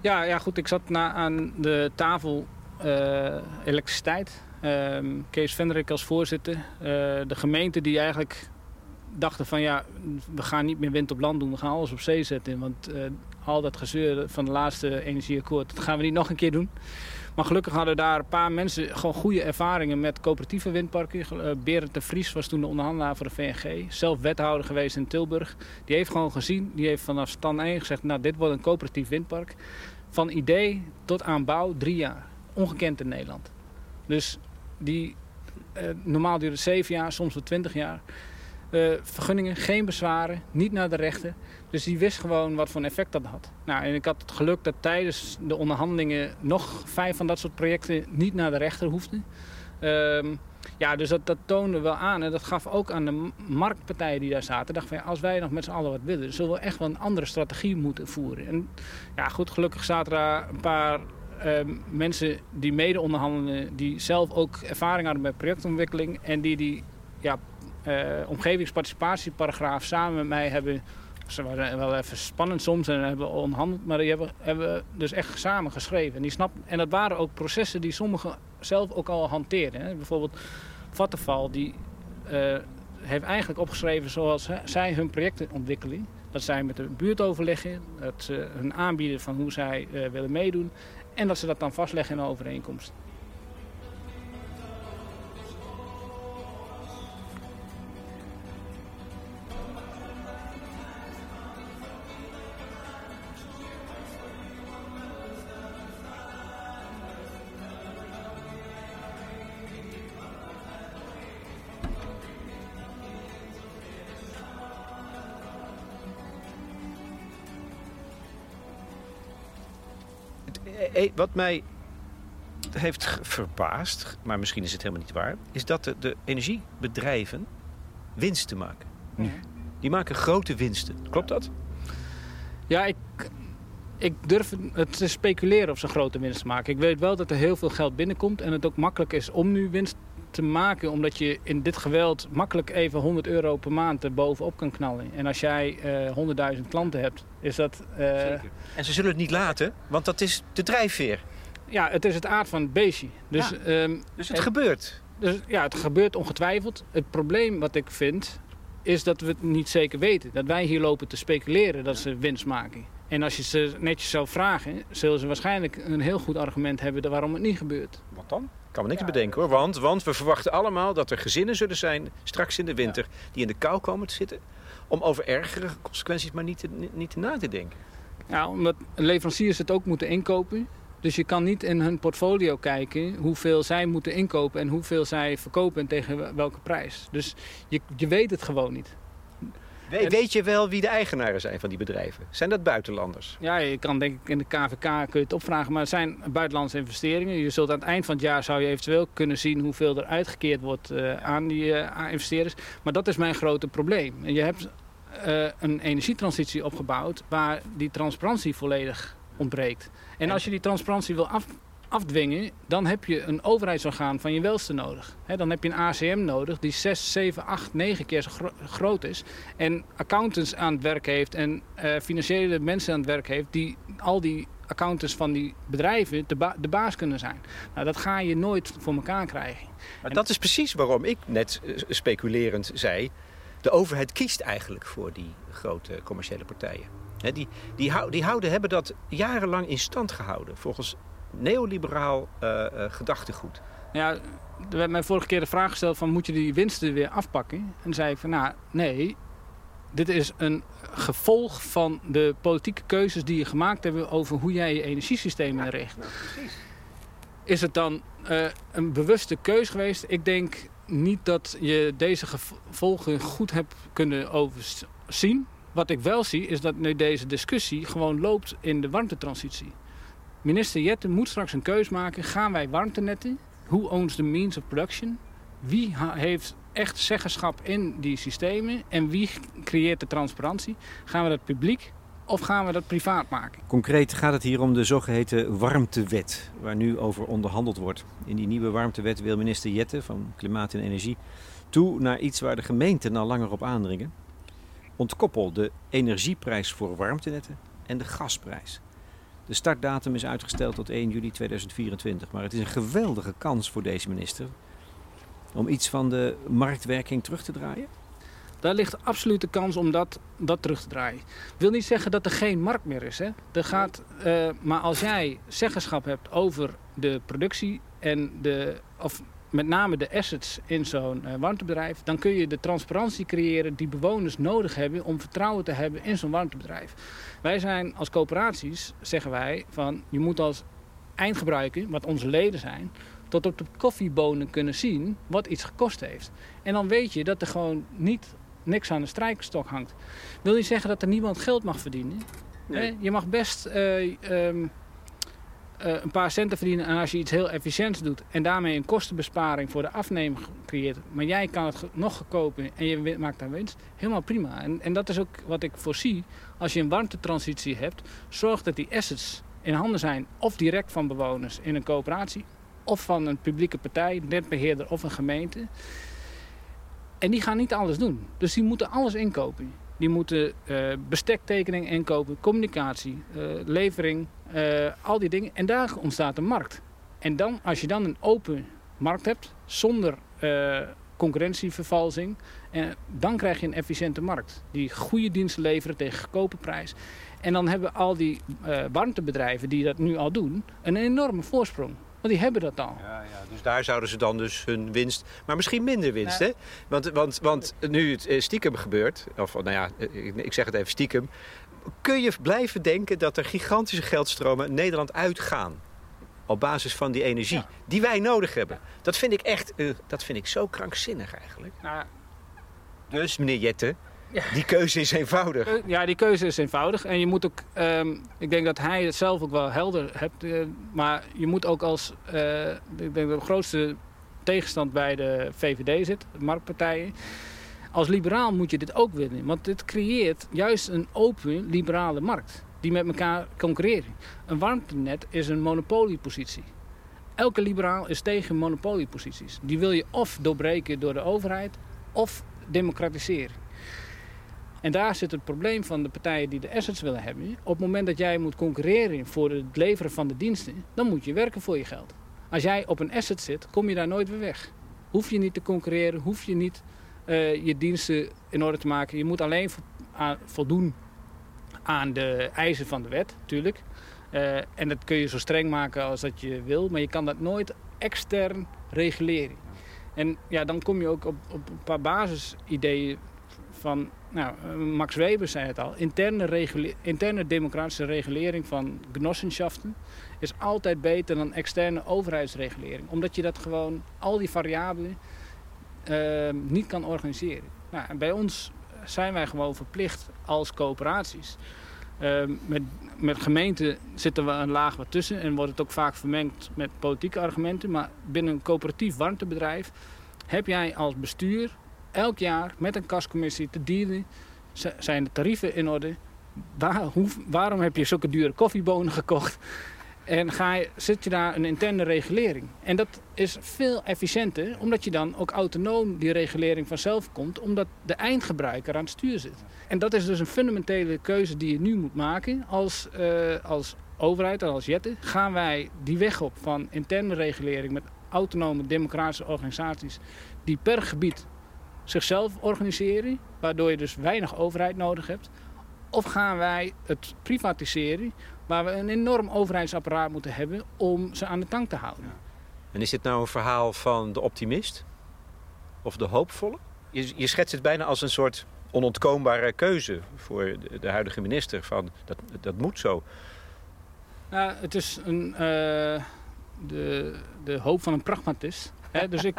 Ja, ja, goed. Ik zat na, aan de tafel elektriciteit. Ehm, Kees Venderik als voorzitter. de gemeente die eigenlijk dachten van ja, we gaan niet meer wind op land doen. We gaan alles op zee zetten. Want al dat gezeur van de laatste energieakkoord, dat gaan we niet nog een keer doen. Maar gelukkig hadden daar een paar mensen gewoon goede ervaringen met coöperatieve windparken. Uh, Berend de Vries was toen de onderhandelaar voor de VNG. Zelf wethouder geweest in Tilburg. Die heeft gewoon gezien, die heeft vanaf stand 1 gezegd... nou, dit wordt een coöperatief windpark. Van idee tot aan bouw drie jaar. Ongekend in Nederland. Dus die, uh, normaal duurt het zeven jaar, soms wel twintig jaar... Uh, vergunningen, geen bezwaren, niet naar de rechter. Dus die wist gewoon wat voor een effect dat had. Nou, en ik had het geluk dat tijdens de onderhandelingen nog vijf van dat soort projecten niet naar de rechter hoefden. Um, ja, dus dat, toonde wel aan. En dat gaf ook aan de marktpartijen die daar zaten. Dacht van, als wij nog met z'n allen wat willen, zullen we echt wel een andere strategie moeten voeren. En ja, goed, gelukkig zaten daar een paar um, mensen die mede onderhandelen, die zelf ook ervaring hadden met projectontwikkeling. En die die ja, omgevingsparticipatieparagraaf samen met mij hebben ze waren wel even spannend soms en hebben onderhandeld, maar die hebben, hebben dus echt samen geschreven. En, die snap, en dat waren ook processen die sommigen zelf ook al hanteerden. Hè. Bijvoorbeeld Vattenfall, die uh, heeft eigenlijk opgeschreven zoals zij hun projecten ontwikkelen. Dat zij met de buurt overleggen, dat ze hun aanbieden van hoe zij uh, willen meedoen. En dat ze dat dan vastleggen in een overeenkomst. Wat mij heeft verbaasd, maar misschien is het helemaal niet waar, is dat de, de energiebedrijven winsten maken. Nu. Die maken grote winsten. Klopt dat? Ja, ik, ik durf het te speculeren of ze grote winst maken. Ik weet wel dat er heel veel geld binnenkomt en het ook makkelijk is om nu winst te maken. Omdat je in dit geweld makkelijk even 100 euro per maand er bovenop kan knallen. En als jij uh, 100.000 klanten hebt, is dat... Uh... Zeker. En ze zullen het niet laten, want dat is de drijfveer. Ja, het is het aard van het beestje. Dus, ja. um, dus het en, gebeurt? Dus, ja, het gebeurt ongetwijfeld. Het probleem wat ik vind, is dat we het niet zeker weten. Dat wij hier lopen te speculeren dat ze winst maken. En als je ze netjes zou vragen, zullen ze waarschijnlijk een heel goed argument hebben waarom het niet gebeurt. Wat dan? Ik kan me niks ja, bedenken hoor. Want, want we verwachten allemaal dat er gezinnen zullen zijn straks in de winter die in de kou komen te zitten. Om over ergere consequenties maar niet, te, niet te na te denken. Ja, omdat leveranciers het ook moeten inkopen. Dus je kan niet in hun portfolio kijken hoeveel zij moeten inkopen en hoeveel zij verkopen en tegen welke prijs. Dus je, je weet het gewoon niet. We, weet je wel wie de eigenaren zijn van die bedrijven? Zijn dat buitenlanders? Ja, je kan denk ik in de KVK kun je het opvragen, maar het zijn buitenlandse investeringen. Je zult aan het eind van het jaar zou je eventueel kunnen zien hoeveel er uitgekeerd wordt uh, aan die uh, investeerders. Maar dat is mijn grote probleem. Je hebt uh, een energietransitie opgebouwd waar die transparantie volledig ontbreekt. En als je die transparantie wil af, afdwingen, dan heb je een overheidsorgaan van je welste nodig. dan heb je een ACM nodig die 6, 7, 8, 9 keer zo groot is. En accountants aan het werk heeft en uh, financiële mensen aan het werk heeft die al die accountants van die bedrijven de, de baas kunnen zijn. Nou, dat ga je nooit voor elkaar krijgen. Maar dat is precies waarom ik net eh, speculerend zei... de overheid kiest eigenlijk voor die grote commerciële partijen. die, die, die houden, hebben dat jarenlang in stand gehouden... volgens neoliberaal uh, uh, gedachtegoed. Ja, er werd mij vorige keer de vraag gesteld van... moet je die winsten weer afpakken? En zei ik van, nou, nee, dit is een gevolg van de politieke keuzes die je gemaakt hebt over hoe jij je energiesysteem inricht. Nou, is het dan uh, een bewuste keus geweest? Ik denk niet dat je deze gevolgen goed hebt kunnen overzien. Wat ik wel zie is dat nu deze discussie gewoon loopt in de warmtetransitie. Minister Jette moet straks een keus maken. Gaan wij warmtenetten? Who owns the means of production? Wie heeft echt zeggenschap in die systemen en wie creëert de transparantie? Gaan we dat publiek of gaan we dat privaat maken? Concreet gaat het hier om de zogeheten warmtewet, waar nu over onderhandeld wordt. In die nieuwe warmtewet wil minister Jette van Klimaat en Energie toe naar iets waar de gemeenten al langer op aandringen. Ontkoppel de energieprijs voor warmtenetten en de gasprijs. De startdatum is uitgesteld tot 1 juli 2024, maar het is een geweldige kans voor deze minister om iets van de marktwerking terug te draaien? Daar ligt absoluut de kans om dat, dat terug te draaien. Wil niet zeggen dat er geen markt meer is. Hè. Er gaat, uh, maar als jij zeggenschap hebt over de productie en de, of met name de assets in zo'n uh, warmtebedrijf, dan kun je de transparantie creëren die bewoners nodig hebben om vertrouwen te hebben in zo'n warmtebedrijf. Wij zijn als coöperaties, zeggen wij, van je moet als eindgebruiker, wat onze leden zijn, tot op de koffiebonen kunnen zien wat iets gekost heeft. En dan weet je dat er gewoon niet niks aan de strijkstok hangt. Wil je zeggen dat er niemand geld mag verdienen? Nee. Je mag best uh, um, uh, een paar centen verdienen en als je iets heel efficiënts doet en daarmee een kostenbesparing voor de afnemer creëert, maar jij kan het nog goedkoper en je maakt daar winst, helemaal prima. En, en dat is ook wat ik voorzie. Als je een warmtetransitie hebt, zorg dat die assets in handen zijn of direct van bewoners in een coöperatie of van een publieke partij, netbeheerder of een gemeente. En die gaan niet alles doen. Dus die moeten alles inkopen. Die moeten uh, bestektekening inkopen, communicatie, uh, levering, uh, al die dingen. En daar ontstaat een markt. En dan, als je dan een open markt hebt, zonder concurrentievervalsing, dan krijg je een efficiënte markt. Die goede diensten leveren tegen goedkope prijs. En dan hebben al die warmtebedrijven die dat nu al doen, een enorme voorsprong. Want die hebben dat al. Ja, ja, dus daar zouden ze dan dus hun winst... Maar misschien minder winst, hè? Want, want, want nu het eh, stiekem gebeurt... Of nou ja, eh, ik zeg het even stiekem... Kun je blijven denken dat er gigantische geldstromen Nederland uitgaan? Op basis van die energie die wij nodig hebben. Dat vind ik echt uh, dat vind ik zo krankzinnig eigenlijk. Nou, dus meneer Jette, ja. Die keuze is eenvoudig. Ja, die keuze is eenvoudig. En je moet ook, um, ik denk dat hij het zelf ook wel helder hebt. Uh, maar je moet ook als, uh, ik denk dat de grootste tegenstand bij de VVD zit, de marktpartijen. Als liberaal moet je dit ook willen. Want dit creëert juist een open liberale markt. Die met elkaar concurreren. Een warmtenet is een monopoliepositie. Elke liberaal is tegen monopolieposities. Die wil je of doorbreken door de overheid of democratiseren. En daar zit het probleem van de partijen die de assets willen hebben. Op het moment dat jij moet concurreren voor het leveren van de diensten, dan moet je werken voor je geld. Als jij op een asset zit, kom je daar nooit weer weg. Hoef je niet te concurreren, hoef je niet uh, je diensten in orde te maken. Je moet alleen voldoen aan de eisen van de wet, natuurlijk. Uh, en dat kun je zo streng maken als dat je wil, maar je kan dat nooit extern reguleren. En ja, dan kom je ook op, op een paar basisideeën van, nou, eh, Max Weber zei het al, interne, interne democratische regulering van genossenschaften is altijd beter dan externe overheidsregulering. Omdat je dat gewoon, al die variabelen, uh, niet kan organiseren. Nou, en bij ons zijn wij gewoon verplicht als coöperaties. Uh, met, met gemeenten zitten we een laag wat tussen en wordt het ook vaak vermengd met politieke argumenten. Maar binnen een coöperatief warmtebedrijf heb jij als bestuur elk jaar met een kascommissie te dealen Zijn de tarieven in orde? Waarom heb je zulke dure koffiebonen gekocht? En ga je, zit je daar een interne regulering. En dat is veel efficiënter, omdat je dan ook autonoom die regulering vanzelf komt, omdat de eindgebruiker aan het stuur zit. En dat is dus een fundamentele keuze die je nu moet maken als, uh, als overheid en als Jetten. Gaan wij die weg op van interne regulering met autonome democratische organisaties die per gebied zichzelf organiseren, waardoor je dus weinig overheid nodig hebt? Of gaan wij het privatiseren, waar we een enorm overheidsapparaat moeten hebben om ze aan de tang te houden? En is dit nou een verhaal van de optimist? Of de hoopvolle? Je, je schetst het bijna als een soort onontkoombare keuze voor de, de huidige minister. Van, dat, dat moet zo. Nou, het is een, uh, de, de hoop van een pragmatist. Dus ik,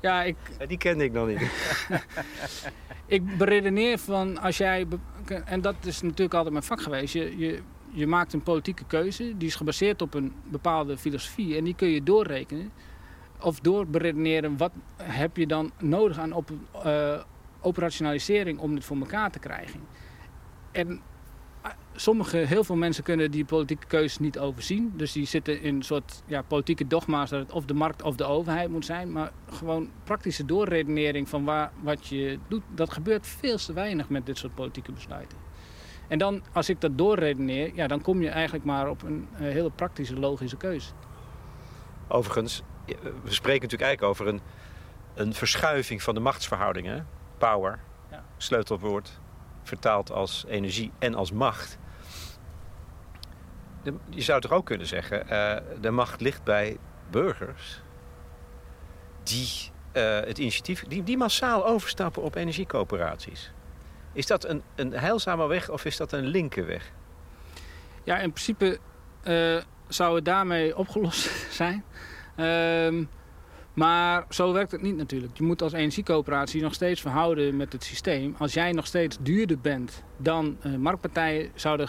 ja, ik, Die kende ik nog niet. ik beredeneer van als jij... En dat is natuurlijk altijd mijn vak geweest. Je, je, je maakt een politieke keuze. Die is gebaseerd op een bepaalde filosofie. En die kun je doorrekenen. Of doorberedeneren. Wat heb je dan nodig aan op, uh, operationalisering om dit voor elkaar te krijgen? En sommige, heel veel mensen kunnen die politieke keuzes niet overzien. Dus die zitten in een soort ja, politieke dogma's dat het of de markt of de overheid moet zijn. Maar gewoon praktische doorredenering van waar, wat je doet, dat gebeurt veel te weinig met dit soort politieke besluiten. En dan, als ik dat doorredeneer, ja, dan kom je eigenlijk maar op een, een hele praktische, logische keuze. Overigens, we spreken natuurlijk eigenlijk over een, een verschuiving van de machtsverhoudingen. Power, ja. sleutelwoord, vertaald als energie en als macht je zou toch ook kunnen zeggen, uh, de macht ligt bij burgers die uh, het initiatief, die, die massaal overstappen op energiecoöperaties. Is dat een, een heilzame weg of is dat een linkerweg? Ja, in principe uh, zou het daarmee opgelost zijn. Ehm, maar zo werkt het niet natuurlijk. Je moet als energiecoöperatie nog steeds verhouden met het systeem. Als jij nog steeds duurder bent dan marktpartijen, zouden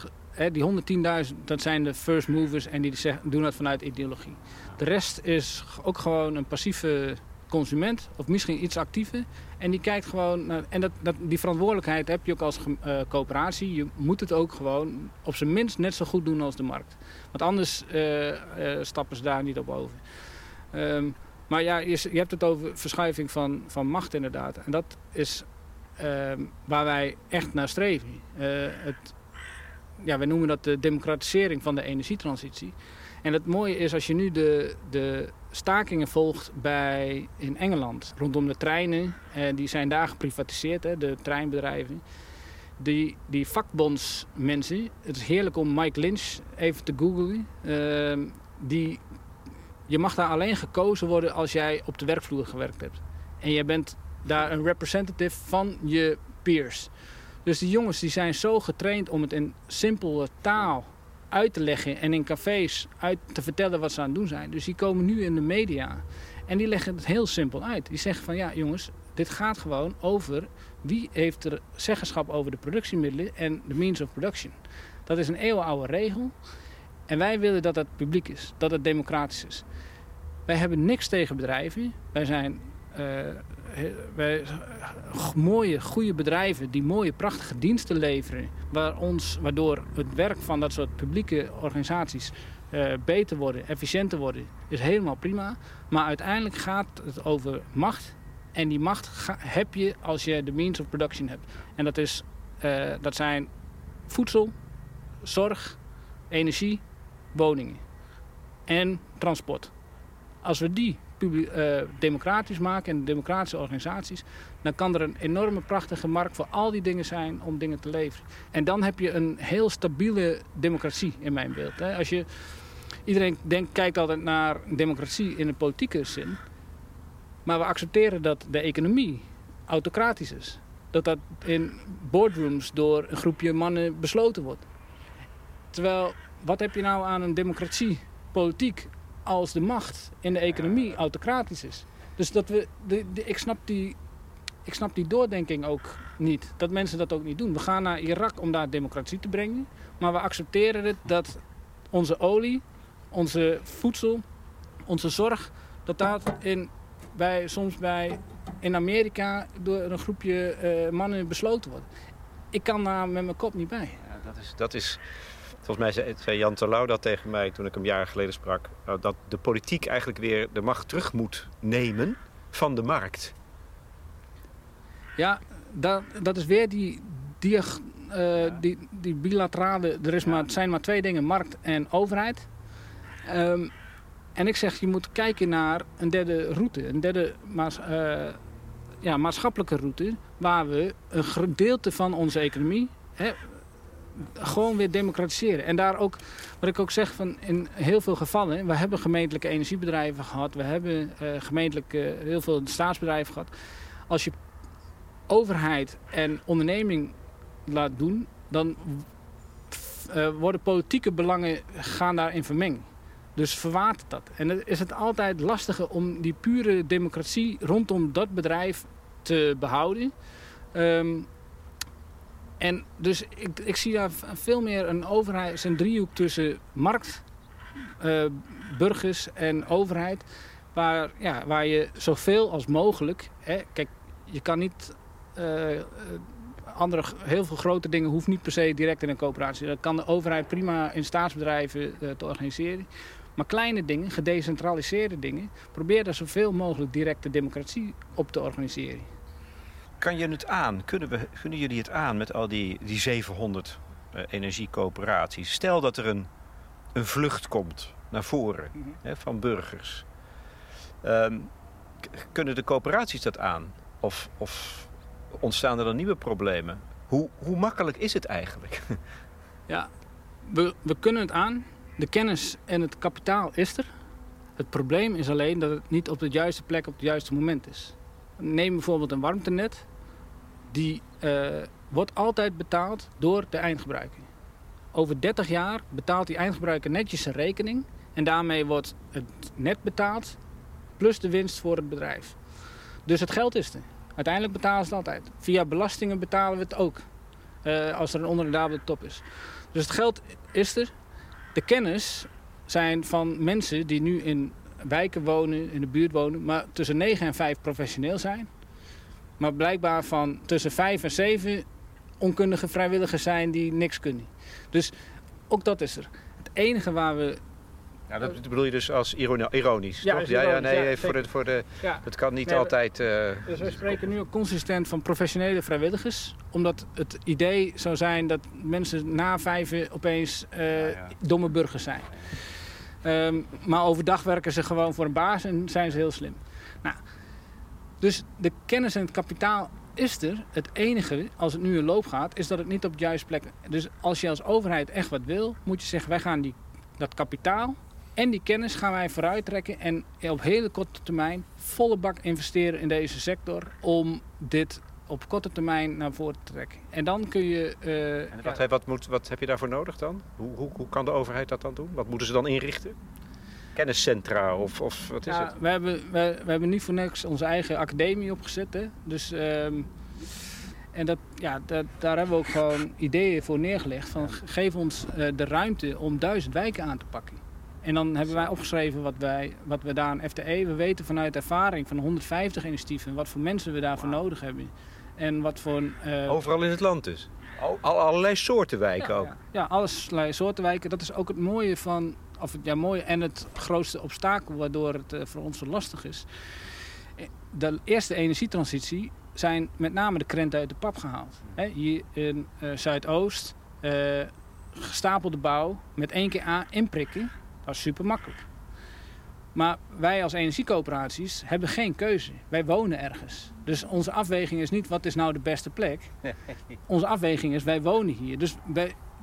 die 110.000, dat zijn de first movers en die doen dat vanuit ideologie. De rest is ook gewoon een passieve consument of misschien iets actiever. En die kijkt gewoon naar, en dat, dat, die verantwoordelijkheid heb je ook als uh, coöperatie. Je moet het ook gewoon op zijn minst net zo goed doen als de markt. Want anders uh, uh, stappen ze daar niet op over. Um, maar ja, je, je, hebt het over verschuiving van, van macht inderdaad. En dat is um, waar wij echt naar streven. het ja, we noemen dat de democratisering van de energietransitie. En het mooie is als je nu de, de stakingen volgt bij, in Engeland rondom de treinen. En die zijn daar geprivatiseerd, hè, de treinbedrijven. Die, die vakbondsmensen, het is heerlijk om Mike Lynch even te googlen. Uh, die, je mag daar alleen gekozen worden als jij op de werkvloer gewerkt hebt. En jij bent daar een representative van je peers. Dus die jongens die zijn zo getraind om het in simpele taal uit te leggen en in cafés uit te vertellen wat ze aan het doen zijn. Dus die komen nu in de media en die leggen het heel simpel uit. Die zeggen van ja jongens, dit gaat gewoon over wie heeft er zeggenschap over de productiemiddelen en de means of production. Dat is een eeuwenoude regel en wij willen dat het publiek is, dat het democratisch is. Wij hebben niks tegen bedrijven. Wij zijn uh, wij, mooie, goede bedrijven die mooie, prachtige diensten leveren. Waar ons, waardoor het werk van dat soort publieke organisaties uh, beter worden, efficiënter worden, is helemaal prima. Maar uiteindelijk gaat het over macht. En die macht heb je als je de means of production hebt. En dat, is, uh, dat zijn voedsel, zorg, energie, woningen en transport. Als we die uh, democratisch maken en democratische organisaties, dan kan er een enorme prachtige markt voor al die dingen zijn om dingen te leveren. En dan heb je een heel stabiele democratie in mijn beeld. Hè. Als je, iedereen denkt, kijkt altijd naar democratie in een politieke zin. Maar we accepteren dat de economie autocratisch is. Dat dat in boardrooms door een groepje mannen besloten wordt. Terwijl, wat heb je nou aan een democratie, politiek, als de macht in de economie autocratisch is. Dus dat we, de, de, ik, snap die, ik snap die doordenking ook niet. Dat mensen dat ook niet doen. We gaan naar Irak om daar democratie te brengen. Maar we accepteren het dat onze olie, onze voedsel, onze zorg... dat dat in, bij, soms bij, in Amerika door een groepje uh, mannen besloten wordt. ik kan daar met mijn kop niet bij. Dat, is, dat is, volgens mij zei Jan Terlouw dat tegen mij toen ik hem jaren geleden sprak. Nou, dat de politiek eigenlijk weer de macht terug moet nemen van de markt. Ja, dat, dat is weer die, die, uh, die, die bilaterale... Er is maar, het zijn maar twee dingen, markt en overheid. Um, en ik zeg, je moet kijken naar een derde route. Een derde uh, ja, maatschappelijke route... waar we een gedeelte van onze economie... Hè, gewoon weer democratiseren. En daar ook, wat ik ook zeg, van in heel veel gevallen... we hebben gemeentelijke energiebedrijven gehad... we hebben uh, gemeentelijke, heel veel staatsbedrijven gehad. Als je overheid en onderneming laat doen... dan uh, worden politieke belangen gaan daarin vermengen. Dus verwatert dat. En dan is het altijd lastiger om die pure democratie rondom dat bedrijf te behouden. Um, en dus ik, ik, zie daar veel meer een overheid, een driehoek tussen markt, uh, burgers en overheid. Waar, ja, waar je zoveel als mogelijk. Hè, kijk, je kan niet. Uh, andere, heel veel grote dingen hoeft niet per se direct in een coöperatie. Dat kan de overheid prima in staatsbedrijven uh, te organiseren. Maar kleine dingen, gedecentraliseerde dingen, probeer daar zoveel mogelijk directe democratie op te organiseren. Kan je het aan? Kunnen, we, kunnen jullie het aan met al die, die 700 uh, eh, energiecoöperaties? Stel dat er een, een vlucht komt naar voren mm -hmm. hè, van burgers. Um, kunnen de coöperaties dat aan? Of, of ontstaan er dan nieuwe problemen? Hoe, hoe makkelijk is het eigenlijk? Ja, we, we kunnen het aan. De kennis en het kapitaal is er. Het probleem is alleen dat het niet op de juiste plek op het juiste moment is. Neem bijvoorbeeld een warmtenet. Die uh, wordt altijd betaald door de eindgebruiker. Over 30 jaar betaalt die eindgebruiker netjes zijn rekening. En daarmee wordt het net betaald plus de winst voor het bedrijf. Dus het geld is er. Uiteindelijk betalen ze het altijd. Via belastingen betalen we het ook. Uh, als er een onderendabele top is. Dus het geld is er. De kennis zijn van mensen die nu in wijken wonen, in de buurt wonen, maar tussen 9 en 5 professioneel zijn. Maar blijkbaar van tussen 5 en 7 onkundige vrijwilligers zijn die niks kunnen. Dus ook dat is er. Het enige waar we ja, dat bedoel je dus als ironisch, ja, toch? Ja, ja, nee, ja, voor de, voor de, ja. het kan niet nee, altijd... Uh... Dus we spreken nu ook consistent van professionele vrijwilligers. Omdat het idee zou zijn dat mensen na vijven opeens uh, domme burgers zijn. Um, maar overdag werken ze gewoon voor een baas en zijn ze heel slim. Nou, dus de kennis en het kapitaal is er. Het enige, als het nu in loop gaat, is dat het niet op de juiste plek... Dus als je als overheid echt wat wil, moet je zeggen... wij gaan die, dat kapitaal en die kennis gaan wij vooruit trekken en op hele korte termijn volle bak investeren in deze sector om dit op korte termijn naar voren te trekken. En dan kun je... Uh, en wat, ja. wat, moet, wat heb je daarvoor nodig dan? Hoe, hoe, hoe kan de overheid dat dan doen? Wat moeten ze dan inrichten? Kenniscentra of, of wat is ja, het? We hebben, we, we hebben niet voor niks onze eigen academie opgezet. Hè? Dus, um, en dat, ja, dat, daar hebben we ook gewoon ideeën voor neergelegd. Van, geef ons uh, de ruimte om duizend wijken aan te pakken. En dan hebben wij opgeschreven wat, wij, wat we daar aan FTE... We weten vanuit ervaring van 150 initiatieven... wat voor mensen we daarvoor wow. nodig hebben. En wat voor... Uh... Overal in het land dus? Al, allerlei soorten wijken ja, ook? Ja, ja, allerlei soorten wijken. Dat is ook het mooie van... Of, ja, mooie en het grootste obstakel waardoor het uh, voor ons zo lastig is. De eerste energietransitie zijn met name de krenten uit de pap gehaald. He, hier in uh, Zuidoost, gestapelde bouw, met één keer aan inprikken dat is super makkelijk. Maar wij als energiecoöperaties hebben geen keuze. Wij wonen ergens. Dus onze afweging is niet wat is nou de beste plek. Onze afweging is wij wonen hier. Dus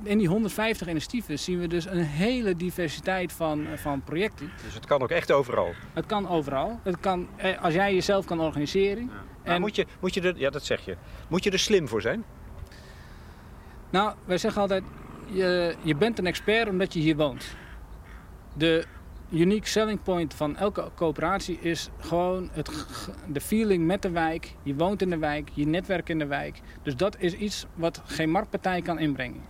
in die 150 initiatieven zien we dus een hele diversiteit van, van projecten. Dus het kan ook echt overal? Het kan overal. Het kan, eh, als jij jezelf kan organiseren. Ja. En... moet je, moet je er, ja, dat zeg je. Moet je er slim voor zijn? Nou, wij zeggen altijd, je, je bent een expert omdat je hier woont. De unique selling point van elke coöperatie is gewoon het, de feeling met de wijk. Je woont in de wijk, je netwerk in de wijk. Dus dat is iets wat geen marktpartij kan inbrengen.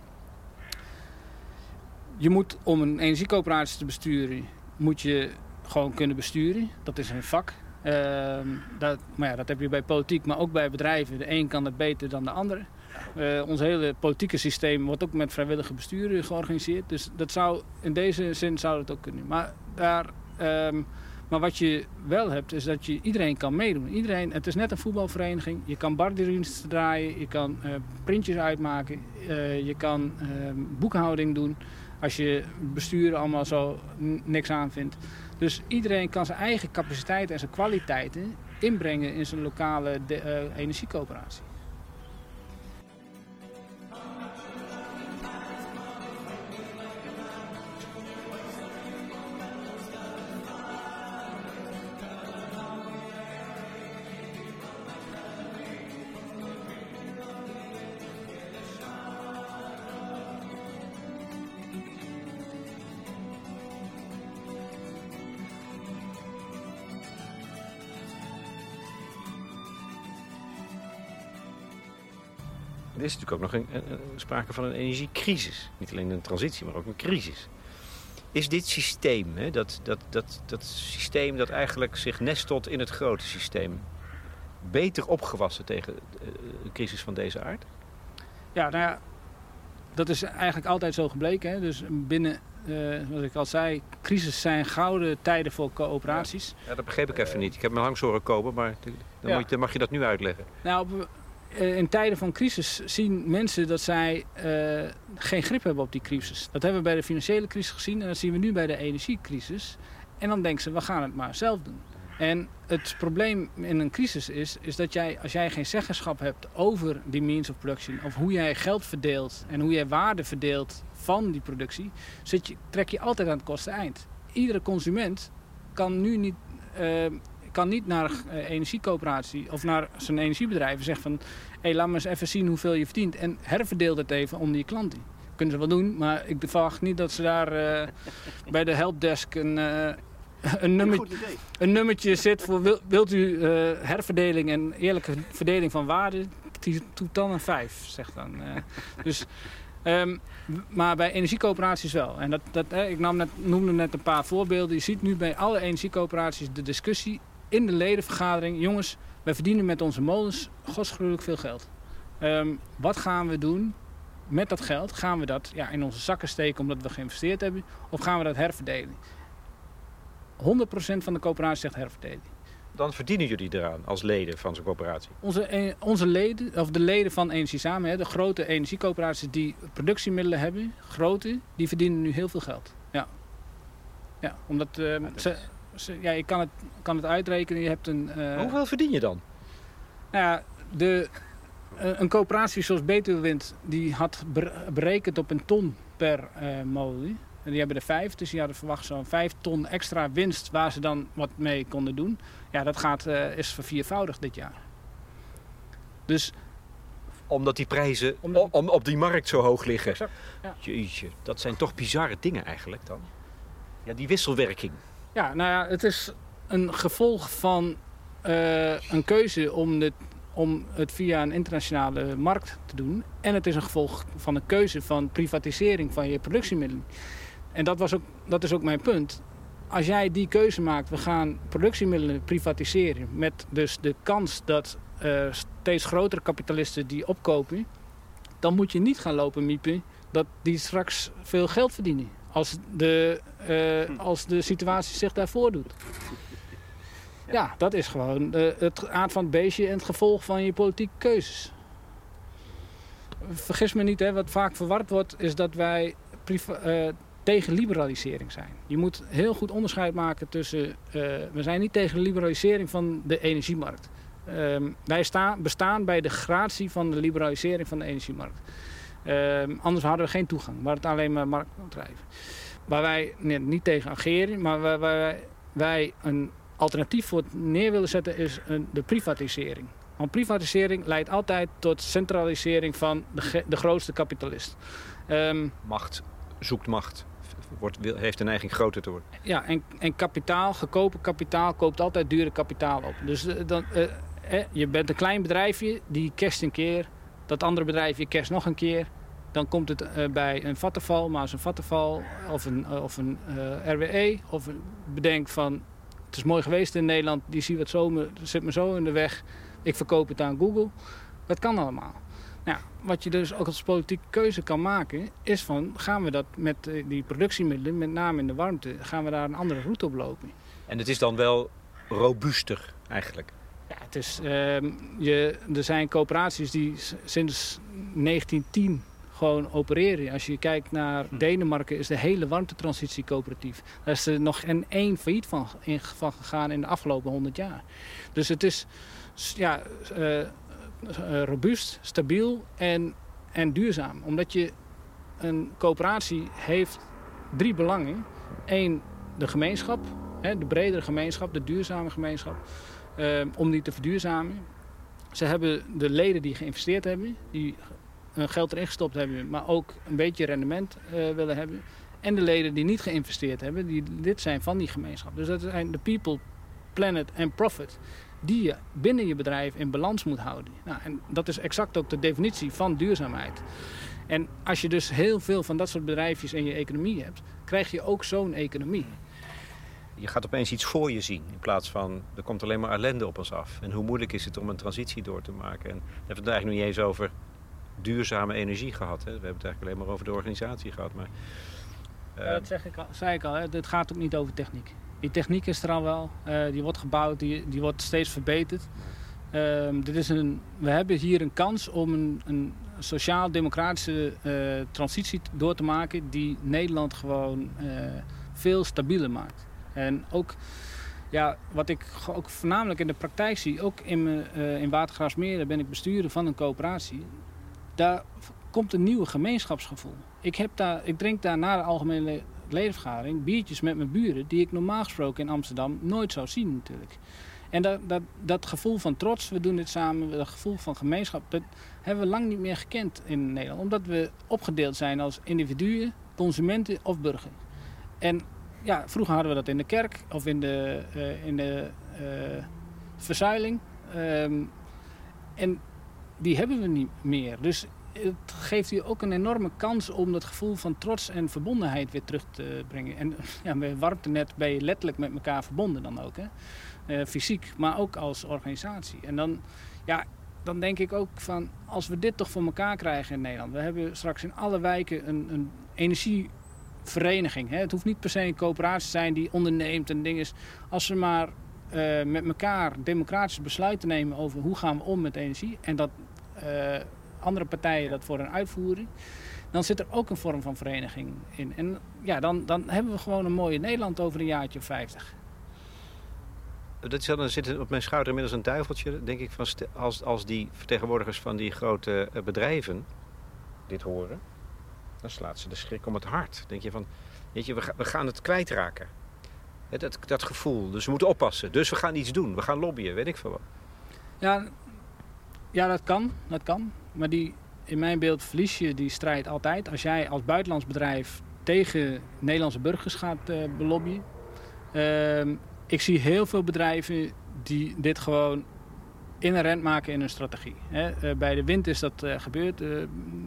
Je moet om een energiecoöperatie te besturen, moet je gewoon kunnen besturen. Dat is een vak. Uh, dat, maar ja, dat heb je bij politiek, maar ook bij bedrijven. De een kan het beter dan de andere. Uh, ons hele politieke systeem wordt ook met vrijwillige besturen georganiseerd. Dus dat zou, in deze zin zou het ook kunnen. Maar, daar, ehm, maar wat je wel hebt, is dat je iedereen kan meedoen. Iedereen, het is net een voetbalvereniging. Je kan bardiensten draaien, je kan uh, printjes uitmaken, uh, je kan ehm, boekhouding doen. Als je bestuur allemaal zo niks aan vindt. Dus iedereen kan zijn eigen capaciteiten en zijn kwaliteiten inbrengen in zijn lokale energiecoöperatie. Er is natuurlijk ook nog een, een, sprake van een energiecrisis. Niet alleen een transitie, maar ook een crisis. Is dit systeem, hè, dat, dat, dat, dat systeem dat eigenlijk zich nestelt in het grote systeem, beter opgewassen tegen een crisis van deze aard? Ja, nou ja, dat is eigenlijk altijd zo gebleken. Hè? Dus binnen, uh, zoals ik al zei, crisis zijn gouden tijden voor coöperaties. Ja, dat begreep ik even niet. Ik heb mijn langs horen kopen, maar dan, ja. moet je, dan mag je dat nu uitleggen. Nou, eh, in tijden van crisis zien mensen dat zij uh, geen grip hebben op die crisis. Dat hebben we bij de financiële crisis gezien en dat zien we nu bij de energiecrisis. En dan denken ze, we gaan het maar zelf doen. En het probleem in een crisis is, is dat jij, als jij geen zeggenschap hebt over die means of production, of hoe jij geld verdeelt en hoe jij waarde verdeelt van die productie, zit trek je altijd aan het kosten eind. Iedere consument kan nu niet uh, kan niet naar een uh, energiecoöperatie of naar zijn energiebedrijf en zeggen van... hé, hey, laat me eens even zien hoeveel je verdient en herverdeel dat even onder je klanten. Kunnen ze wel doen, maar ik verwacht niet dat ze daar uh, bij de helpdesk een, uh, een, nummer, een, nummertje zit voor... Wil, wilt u herverdeling en eerlijke verdeling van waarde? Doe dan een 5, zegt dan. dus... Um, maar bij energiecoöperaties wel. En dat, dat, ik nam net, noemde net een paar voorbeelden. Je ziet nu bij alle energiecoöperaties de discussie in de ledenvergadering, jongens, wij verdienen met onze molens godsgruwelijk veel geld. Um, wat gaan we doen met dat geld? Gaan we dat ja, in onze zakken steken omdat we geïnvesteerd hebben? Of gaan we dat herverdelen? 100% van de coöperatie zegt herverdelen. Dan verdienen jullie eraan als leden van zo'n coöperatie? Onze, eh, onze leden, of de leden van Energie Samen, hè, de grote energiecoöperaties die productiemiddelen hebben, grote, die verdienen nu heel veel geld. Ja, ja omdat uh, ze, ja, je kan het, kan het uitrekenen. Je hebt een, uh... Hoeveel verdien je dan? Nou ja, de, uh, een coöperatie zoals Betuwewind die had berekend op een ton per uh, molen. En die hebben er vijf, dus die hadden verwacht zo'n vijf ton extra winst waar ze dan wat mee konden doen. Ja, dat gaat, is verviervoudigd dit jaar. Dus omdat die prijzen Omdat... Om, op die markt zo hoog liggen. Exact, ja. Jeetje, dat zijn toch bizarre dingen eigenlijk dan? Ja, die wisselwerking. Ja, nou ja, het is een gevolg van uh, een keuze om, dit, om het via een internationale markt te doen. En het is een gevolg van een keuze van privatisering van je productiemiddelen. En dat, was ook, dat is ook mijn punt. Als jij die keuze maakt, we gaan productiemiddelen privatiseren... met dus de kans dat uh, steeds grotere kapitalisten die opkopen... dan moet je niet gaan lopen miepen dat die straks veel geld verdienen als de, uh, als de situatie zich daarvoor doet. Ja, dat is gewoon de, het aard van het beestje en het gevolg van je politieke keuzes. Vergis me niet, hè, wat vaak verward wordt, is dat wij uh, tegen liberalisering zijn. Je moet heel goed onderscheid maken tussen... We zijn niet tegen liberalisering van de energiemarkt. Uh, wij staan, bestaan bij de gratie van de liberalisering van de energiemarkt. Uh, anders hadden we geen toegang, maar het alleen maar marktbedrijven. Waar wij nee, niet tegen ageren, maar waar, wij, wij een alternatief voor neer willen zetten is een, de privatisering. Want privatisering leidt altijd tot centralisering van de, de grootste kapitalist. Um, macht zoekt macht. Wordt, heeft de neiging groter te worden. Ja, en, en kapitaal, gekopen kapitaal, koopt altijd dure kapitaal op. Dus uh, dan, uh, eh, je bent een klein bedrijfje, die kerst een keer. Dat andere bedrijfje kerst nog een keer. Dan komt het uh, bij een vattenval, maar als een vattenval of een, uh, of een uh, RWE of een bedenkt van het is mooi geweest in Nederland, die zie wat zo, me, zit me zo in de weg, ik verkoop het aan Google. Dat kan allemaal. Nou, wat je dus ook als politieke keuze kan maken, is van gaan we dat met die productiemiddelen, met name in de warmte, gaan we daar een andere route op lopen. En het is dan wel robuuster eigenlijk? Ja, het is, ehm, je, er zijn coöperaties die sinds 1910 gewoon opereren. Als je kijkt naar hm. Denemarken is de hele warmtetransitie coöperatief. Daar is er nog een één failliet van, in, van gegaan in de afgelopen 100 jaar. Dus het is ja, uh, robuust, stabiel en, en duurzaam. Omdat je een coöperatie heeft drie belangen. Eén, de gemeenschap, hè, de bredere gemeenschap, de duurzame gemeenschap. Uh, om die te verduurzamen. Ze hebben de leden die geïnvesteerd hebben, die hun geld erin gestopt hebben, maar ook een beetje rendement uh, willen hebben. En de leden die niet geïnvesteerd hebben, die lid zijn van die gemeenschap. Dus dat zijn de people, planet en profit die je binnen je bedrijf in balans moet houden. Nou, en dat is exact ook de definitie van duurzaamheid. En als je dus heel veel van dat soort bedrijfjes in je economie hebt, krijg je ook zo'n economie. Je gaat opeens iets voor je zien in plaats van er komt alleen maar ellende op ons af. En hoe moeilijk is het om een transitie door te maken? En we hebben het eigenlijk nog niet eens over duurzame energie gehad. Hè? We hebben het eigenlijk alleen maar over de organisatie gehad. Maar, ja, dat eh, zeg ik al, zei ik al, hè? het gaat ook niet over techniek. Die techniek is er al wel, uh, die wordt gebouwd, die, die wordt steeds verbeterd. Uh, dit is een, we hebben hier een kans om een, een sociaal-democratische uh, transitie door te maken die Nederland gewoon veel stabieler maakt. En ook ja, wat ik ook voornamelijk in de praktijk zie, ook in, uh, in Watergraafsmeer ben ik bestuurder van een coöperatie daar komt een nieuwe gemeenschapsgevoel. Ik, heb daar, ik drink daar na de algemene ledenvergadering biertjes met mijn buren... die ik normaal gesproken in Amsterdam nooit zou zien natuurlijk. En dat, dat, dat gevoel van trots, we doen dit samen, dat gevoel van gemeenschap... dat hebben we lang niet meer gekend in Nederland. Omdat we opgedeeld zijn als individuen, consumenten of burger. En ja, vroeger hadden we dat in de kerk of in de, uh, in de uh, verzuiling. Um, en die hebben we niet meer. Dus het geeft je ook een enorme kans om dat gevoel van trots en verbondenheid weer terug te brengen. En ja, bij Warmtenet ben je letterlijk met elkaar verbonden dan ook. Hè? Uh, fysiek, maar ook als organisatie. En dan, ja, dan denk ik ook van, als we dit toch voor elkaar krijgen in Nederland. We hebben straks in alle wijken een, een energievereniging. Hè? Het hoeft niet per se een coöperatie te zijn die onderneemt en dingen. Als ze maar uh, met elkaar democratische besluiten nemen over hoe gaan we om met energie. En dat uh, andere partijen dat voor een uitvoering. Dan zit er ook een vorm van vereniging in. En ja, dan, dan hebben we gewoon een mooie Nederland over een jaartje of 50. Dat is dan zit op mijn schouder inmiddels een duiveltje, denk ik, van als, als die vertegenwoordigers van die grote eh, bedrijven dit horen, dan slaat ze de schrik om het hart. denk je van, weet je, we, we gaan het kwijtraken. Dat, dat gevoel. Dus we moeten oppassen. Dus we gaan iets doen. We gaan lobbyen, weet ik veel wat. Ja, ja dat kan. Dat kan. Maar die, in mijn beeld verlies je die strijd altijd. Als jij als buitenlands bedrijf tegen Nederlandse burgers gaat uh, belobbyen. Uh, ik zie heel veel bedrijven die dit gewoon inherent maken in hun strategie. Hè. Uh, bij de wind is dat uh, gebeurd.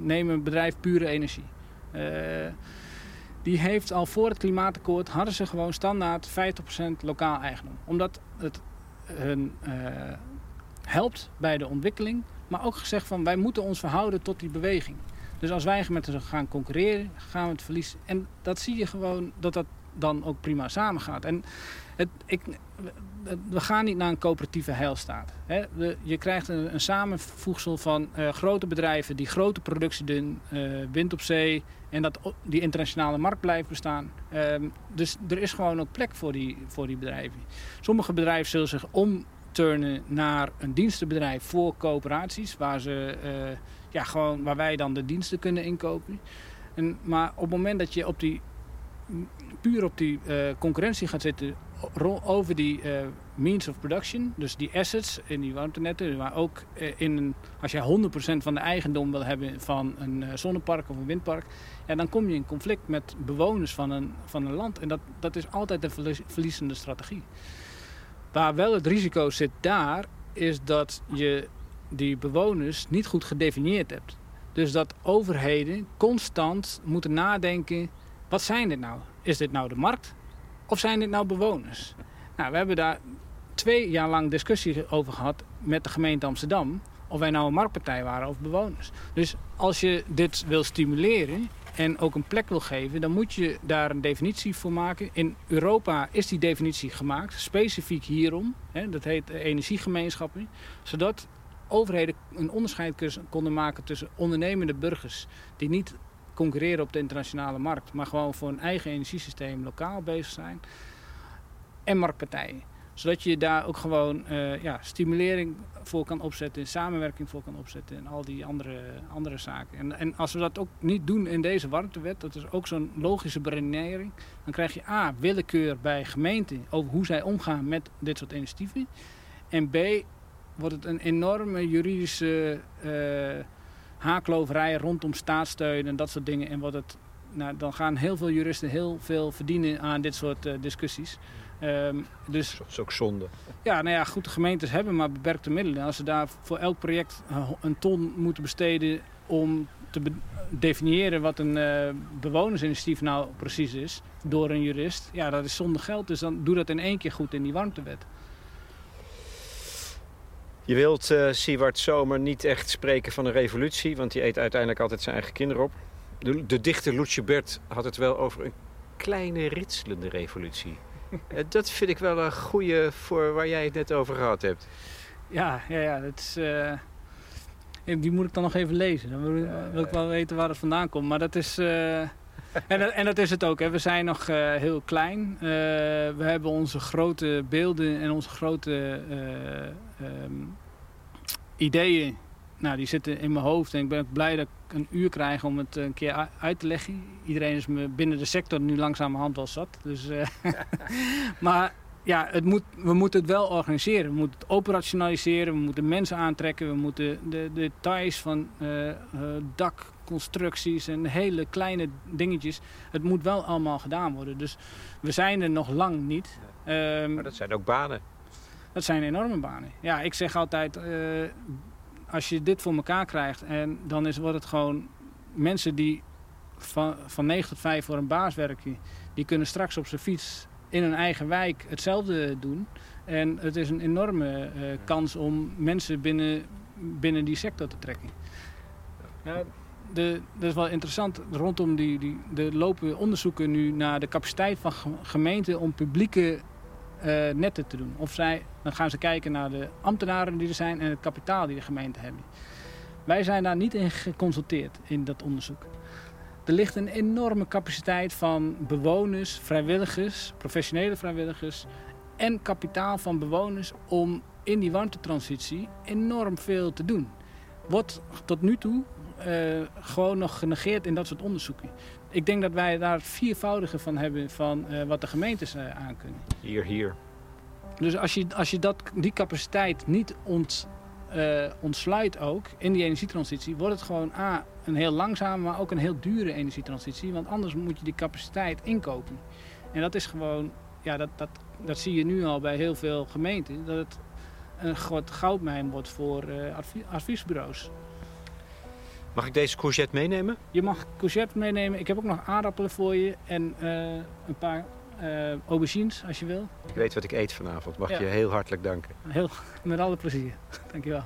neem een bedrijf pure energie die heeft al voor het klimaatakkoord hadden ze gewoon standaard 50% lokaal eigendom. Omdat het hun helpt bij de ontwikkeling, maar ook gezegd van wij moeten ons verhouden tot die beweging. Dus als wij met ze gaan concurreren, gaan we het verliezen. En dat zie je gewoon dat dat dan ook prima samengaat. En het, ik, we gaan niet naar een coöperatieve heilstaat. Je krijgt een, een samenvoegsel van uh, grote bedrijven die grote productie doen, uh, wind op zee en dat die internationale markt blijft bestaan. Um, dus er is gewoon ook plek voor die, voor die bedrijven. Sommige bedrijven zullen zich naar een dienstenbedrijf voor coöperaties, waar, ze, uh, ja, gewoon, waar wij dan de diensten kunnen inkopen. En, maar op het moment dat je op die puur op die uh, concurrentie gaat zitten over die uh, means of production, dus die assets in die warmtenetten, maar ook in een, als je 100% van de eigendom wil hebben van een zonnepark of een windpark, ja, dan kom je in conflict met bewoners van een, van een land. En dat, dat is altijd de verliezende strategie. Waar wel het risico zit daar, is dat je die bewoners niet goed gedefinieerd hebt. Dus dat overheden constant moeten nadenken wat zijn dit nou? Is dit nou de markt of zijn dit nou bewoners? Nou, we hebben daar twee jaar lang discussie over gehad met de gemeente Amsterdam Of wij nou een marktpartij waren of bewoners. Dus als je dit wil stimuleren en ook een plek wil geven, dan moet je daar een definitie voor maken. In Europa is die definitie gemaakt, specifiek hierom. Hè, dat heet energiegemeenschappen. Zodat overheden een onderscheid konden maken tussen ondernemende burgers die niet concurreren op de internationale markt, maar gewoon voor een eigen energiesysteem lokaal bezig zijn. En marktpartijen. Zodat je daar ook gewoon uh, ja, stimulering voor kan opzetten, samenwerking voor kan opzetten en al die andere, andere zaken. En, en als we dat ook niet doen in deze warmtewet, dat is ook zo'n logische beredenering, dan krijg je A, willekeur bij gemeenten over hoe zij omgaan met dit soort initiatieven. En B, wordt het een enorme juridische uh, haakloverij rondom staatssteun en dat soort dingen. En wordt het, nou, dan gaan heel veel juristen heel veel verdienen aan dit soort uh, discussies. Um, dus, dat is ook zonde. Ja, nou ja, goed, de gemeentes hebben maar beperkte middelen. Als ze daar voor elk project een ton moeten besteden om te definiëren wat een uh, bewonersinitiatief nou precies is door een jurist, ja, dat is zonder geld. Dus dan doe dat in één keer goed in die warmtewet. Je wilt uh, Siewart Zomer niet echt spreken van een revolutie, want die eet uiteindelijk altijd zijn eigen kinderen op. De, de dichter Loetje Bert had het wel over een kleine ritselende revolutie. Eh, dat vind ik wel een goede voor waar jij het net over gehad hebt. Ja, ja, ja dat is, uh, die moet ik dan nog even lezen. Dan wil, wil, ik wel weten waar het vandaan komt. Maar dat is... En, en, dat is het ook. Hè. We zijn nog heel klein. we hebben onze grote beelden en onze grote um, ideeën. Nou, die zitten in mijn hoofd. En ik ben ook blij dat ik een uur krijg om het een keer uit te leggen. Iedereen is me binnen de sector nu langzamerhand wel zat. Dus, uh, maar ja, het moet, we moeten het wel organiseren. We moeten het operationaliseren. We moeten mensen aantrekken. We moeten de, de details van uh, dakconstructies en hele kleine dingetjes. Het moet wel allemaal gedaan worden. Dus we zijn er nog lang niet. Um, maar dat zijn ook banen. Dat zijn enorme banen. Ja, ik zeg altijd, uh, als je dit voor elkaar krijgt en dan is, wordt het gewoon mensen die van, van 9 tot 5 voor een baas werken, die kunnen straks op zijn fiets in hun eigen wijk hetzelfde doen. En het is een enorme uh, kans om mensen binnen, binnen die sector te trekken. Ja, de, dat is wel interessant. Rondom die, die, de lopen onderzoeken nu naar de capaciteit van gemeenten om publieke uh, netten te doen. Of zij, dan gaan ze kijken naar de ambtenaren die er zijn en het kapitaal die de gemeente hebben. Wij zijn daar niet in geconsulteerd in dat onderzoek. Er ligt een enorme capaciteit van bewoners, vrijwilligers, professionele vrijwilligers en kapitaal van bewoners om in die warmtetransitie enorm veel te doen. Wordt tot nu toe uh, gewoon nog genegeerd in dat soort onderzoeken. Ik denk dat wij daar het viervoudige van hebben van uh, wat de gemeentes uh, aankunnen. Hier, hier. Dus als je, als je dat, die capaciteit niet ont, ontsluit ook in die energietransitie, wordt het gewoon A, een heel langzame, maar ook een heel dure energietransitie. Want anders moet je die capaciteit inkopen. En dat is gewoon, ja, dat, dat, dat zie je nu al bij heel veel gemeenten, dat het een groot goudmijn wordt voor adviesbureaus. Mag ik deze courgette meenemen? Je mag courgette meenemen. Ik heb ook nog aardappelen voor je en uh, een paar uh, aubergines als je wil. Ik weet wat ik eet vanavond. Mag ja. je heel hartelijk danken. Heel, met alle plezier. Dankjewel.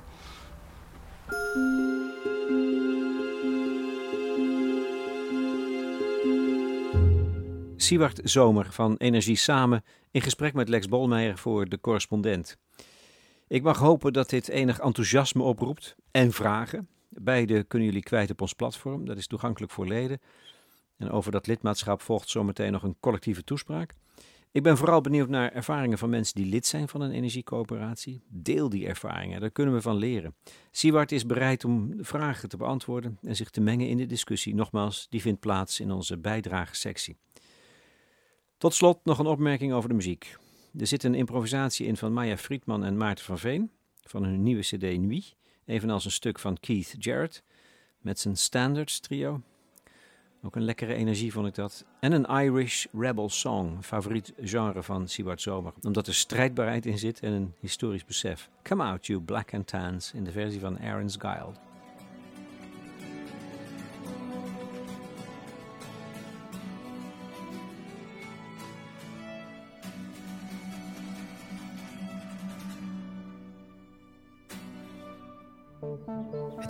Siewart Zomer van Energie Samen in gesprek met Lex Bolmeijer voor de correspondent. Ik mag hopen dat dit enig enthousiasme oproept en vragen. Beide kunnen jullie kwijt op ons platform. Dat is toegankelijk voor leden. En over dat lidmaatschap volgt zometeen nog een collectieve toespraak. Ik ben vooral benieuwd naar ervaringen van mensen die lid zijn van een energiecoöperatie. Deel die ervaringen, daar kunnen we van leren. Siewart is bereid om vragen te beantwoorden en zich te mengen in de discussie. Nogmaals, die vindt plaats in onze bijdragesectie. Tot slot nog een opmerking over de muziek. Er zit een improvisatie in van Maya Friedman en Maarten van Veen van hun nieuwe CD Nuit. Evenals een stuk van Keith Jarrett met zijn Standards trio. Ook een lekkere energie vond ik dat. En een Irish Rebel Song, favoriet genre van Siward Zomer. Omdat er strijdbaarheid in zit en een historisch besef. Come out you black and tans in de versie van Aaron's Guild.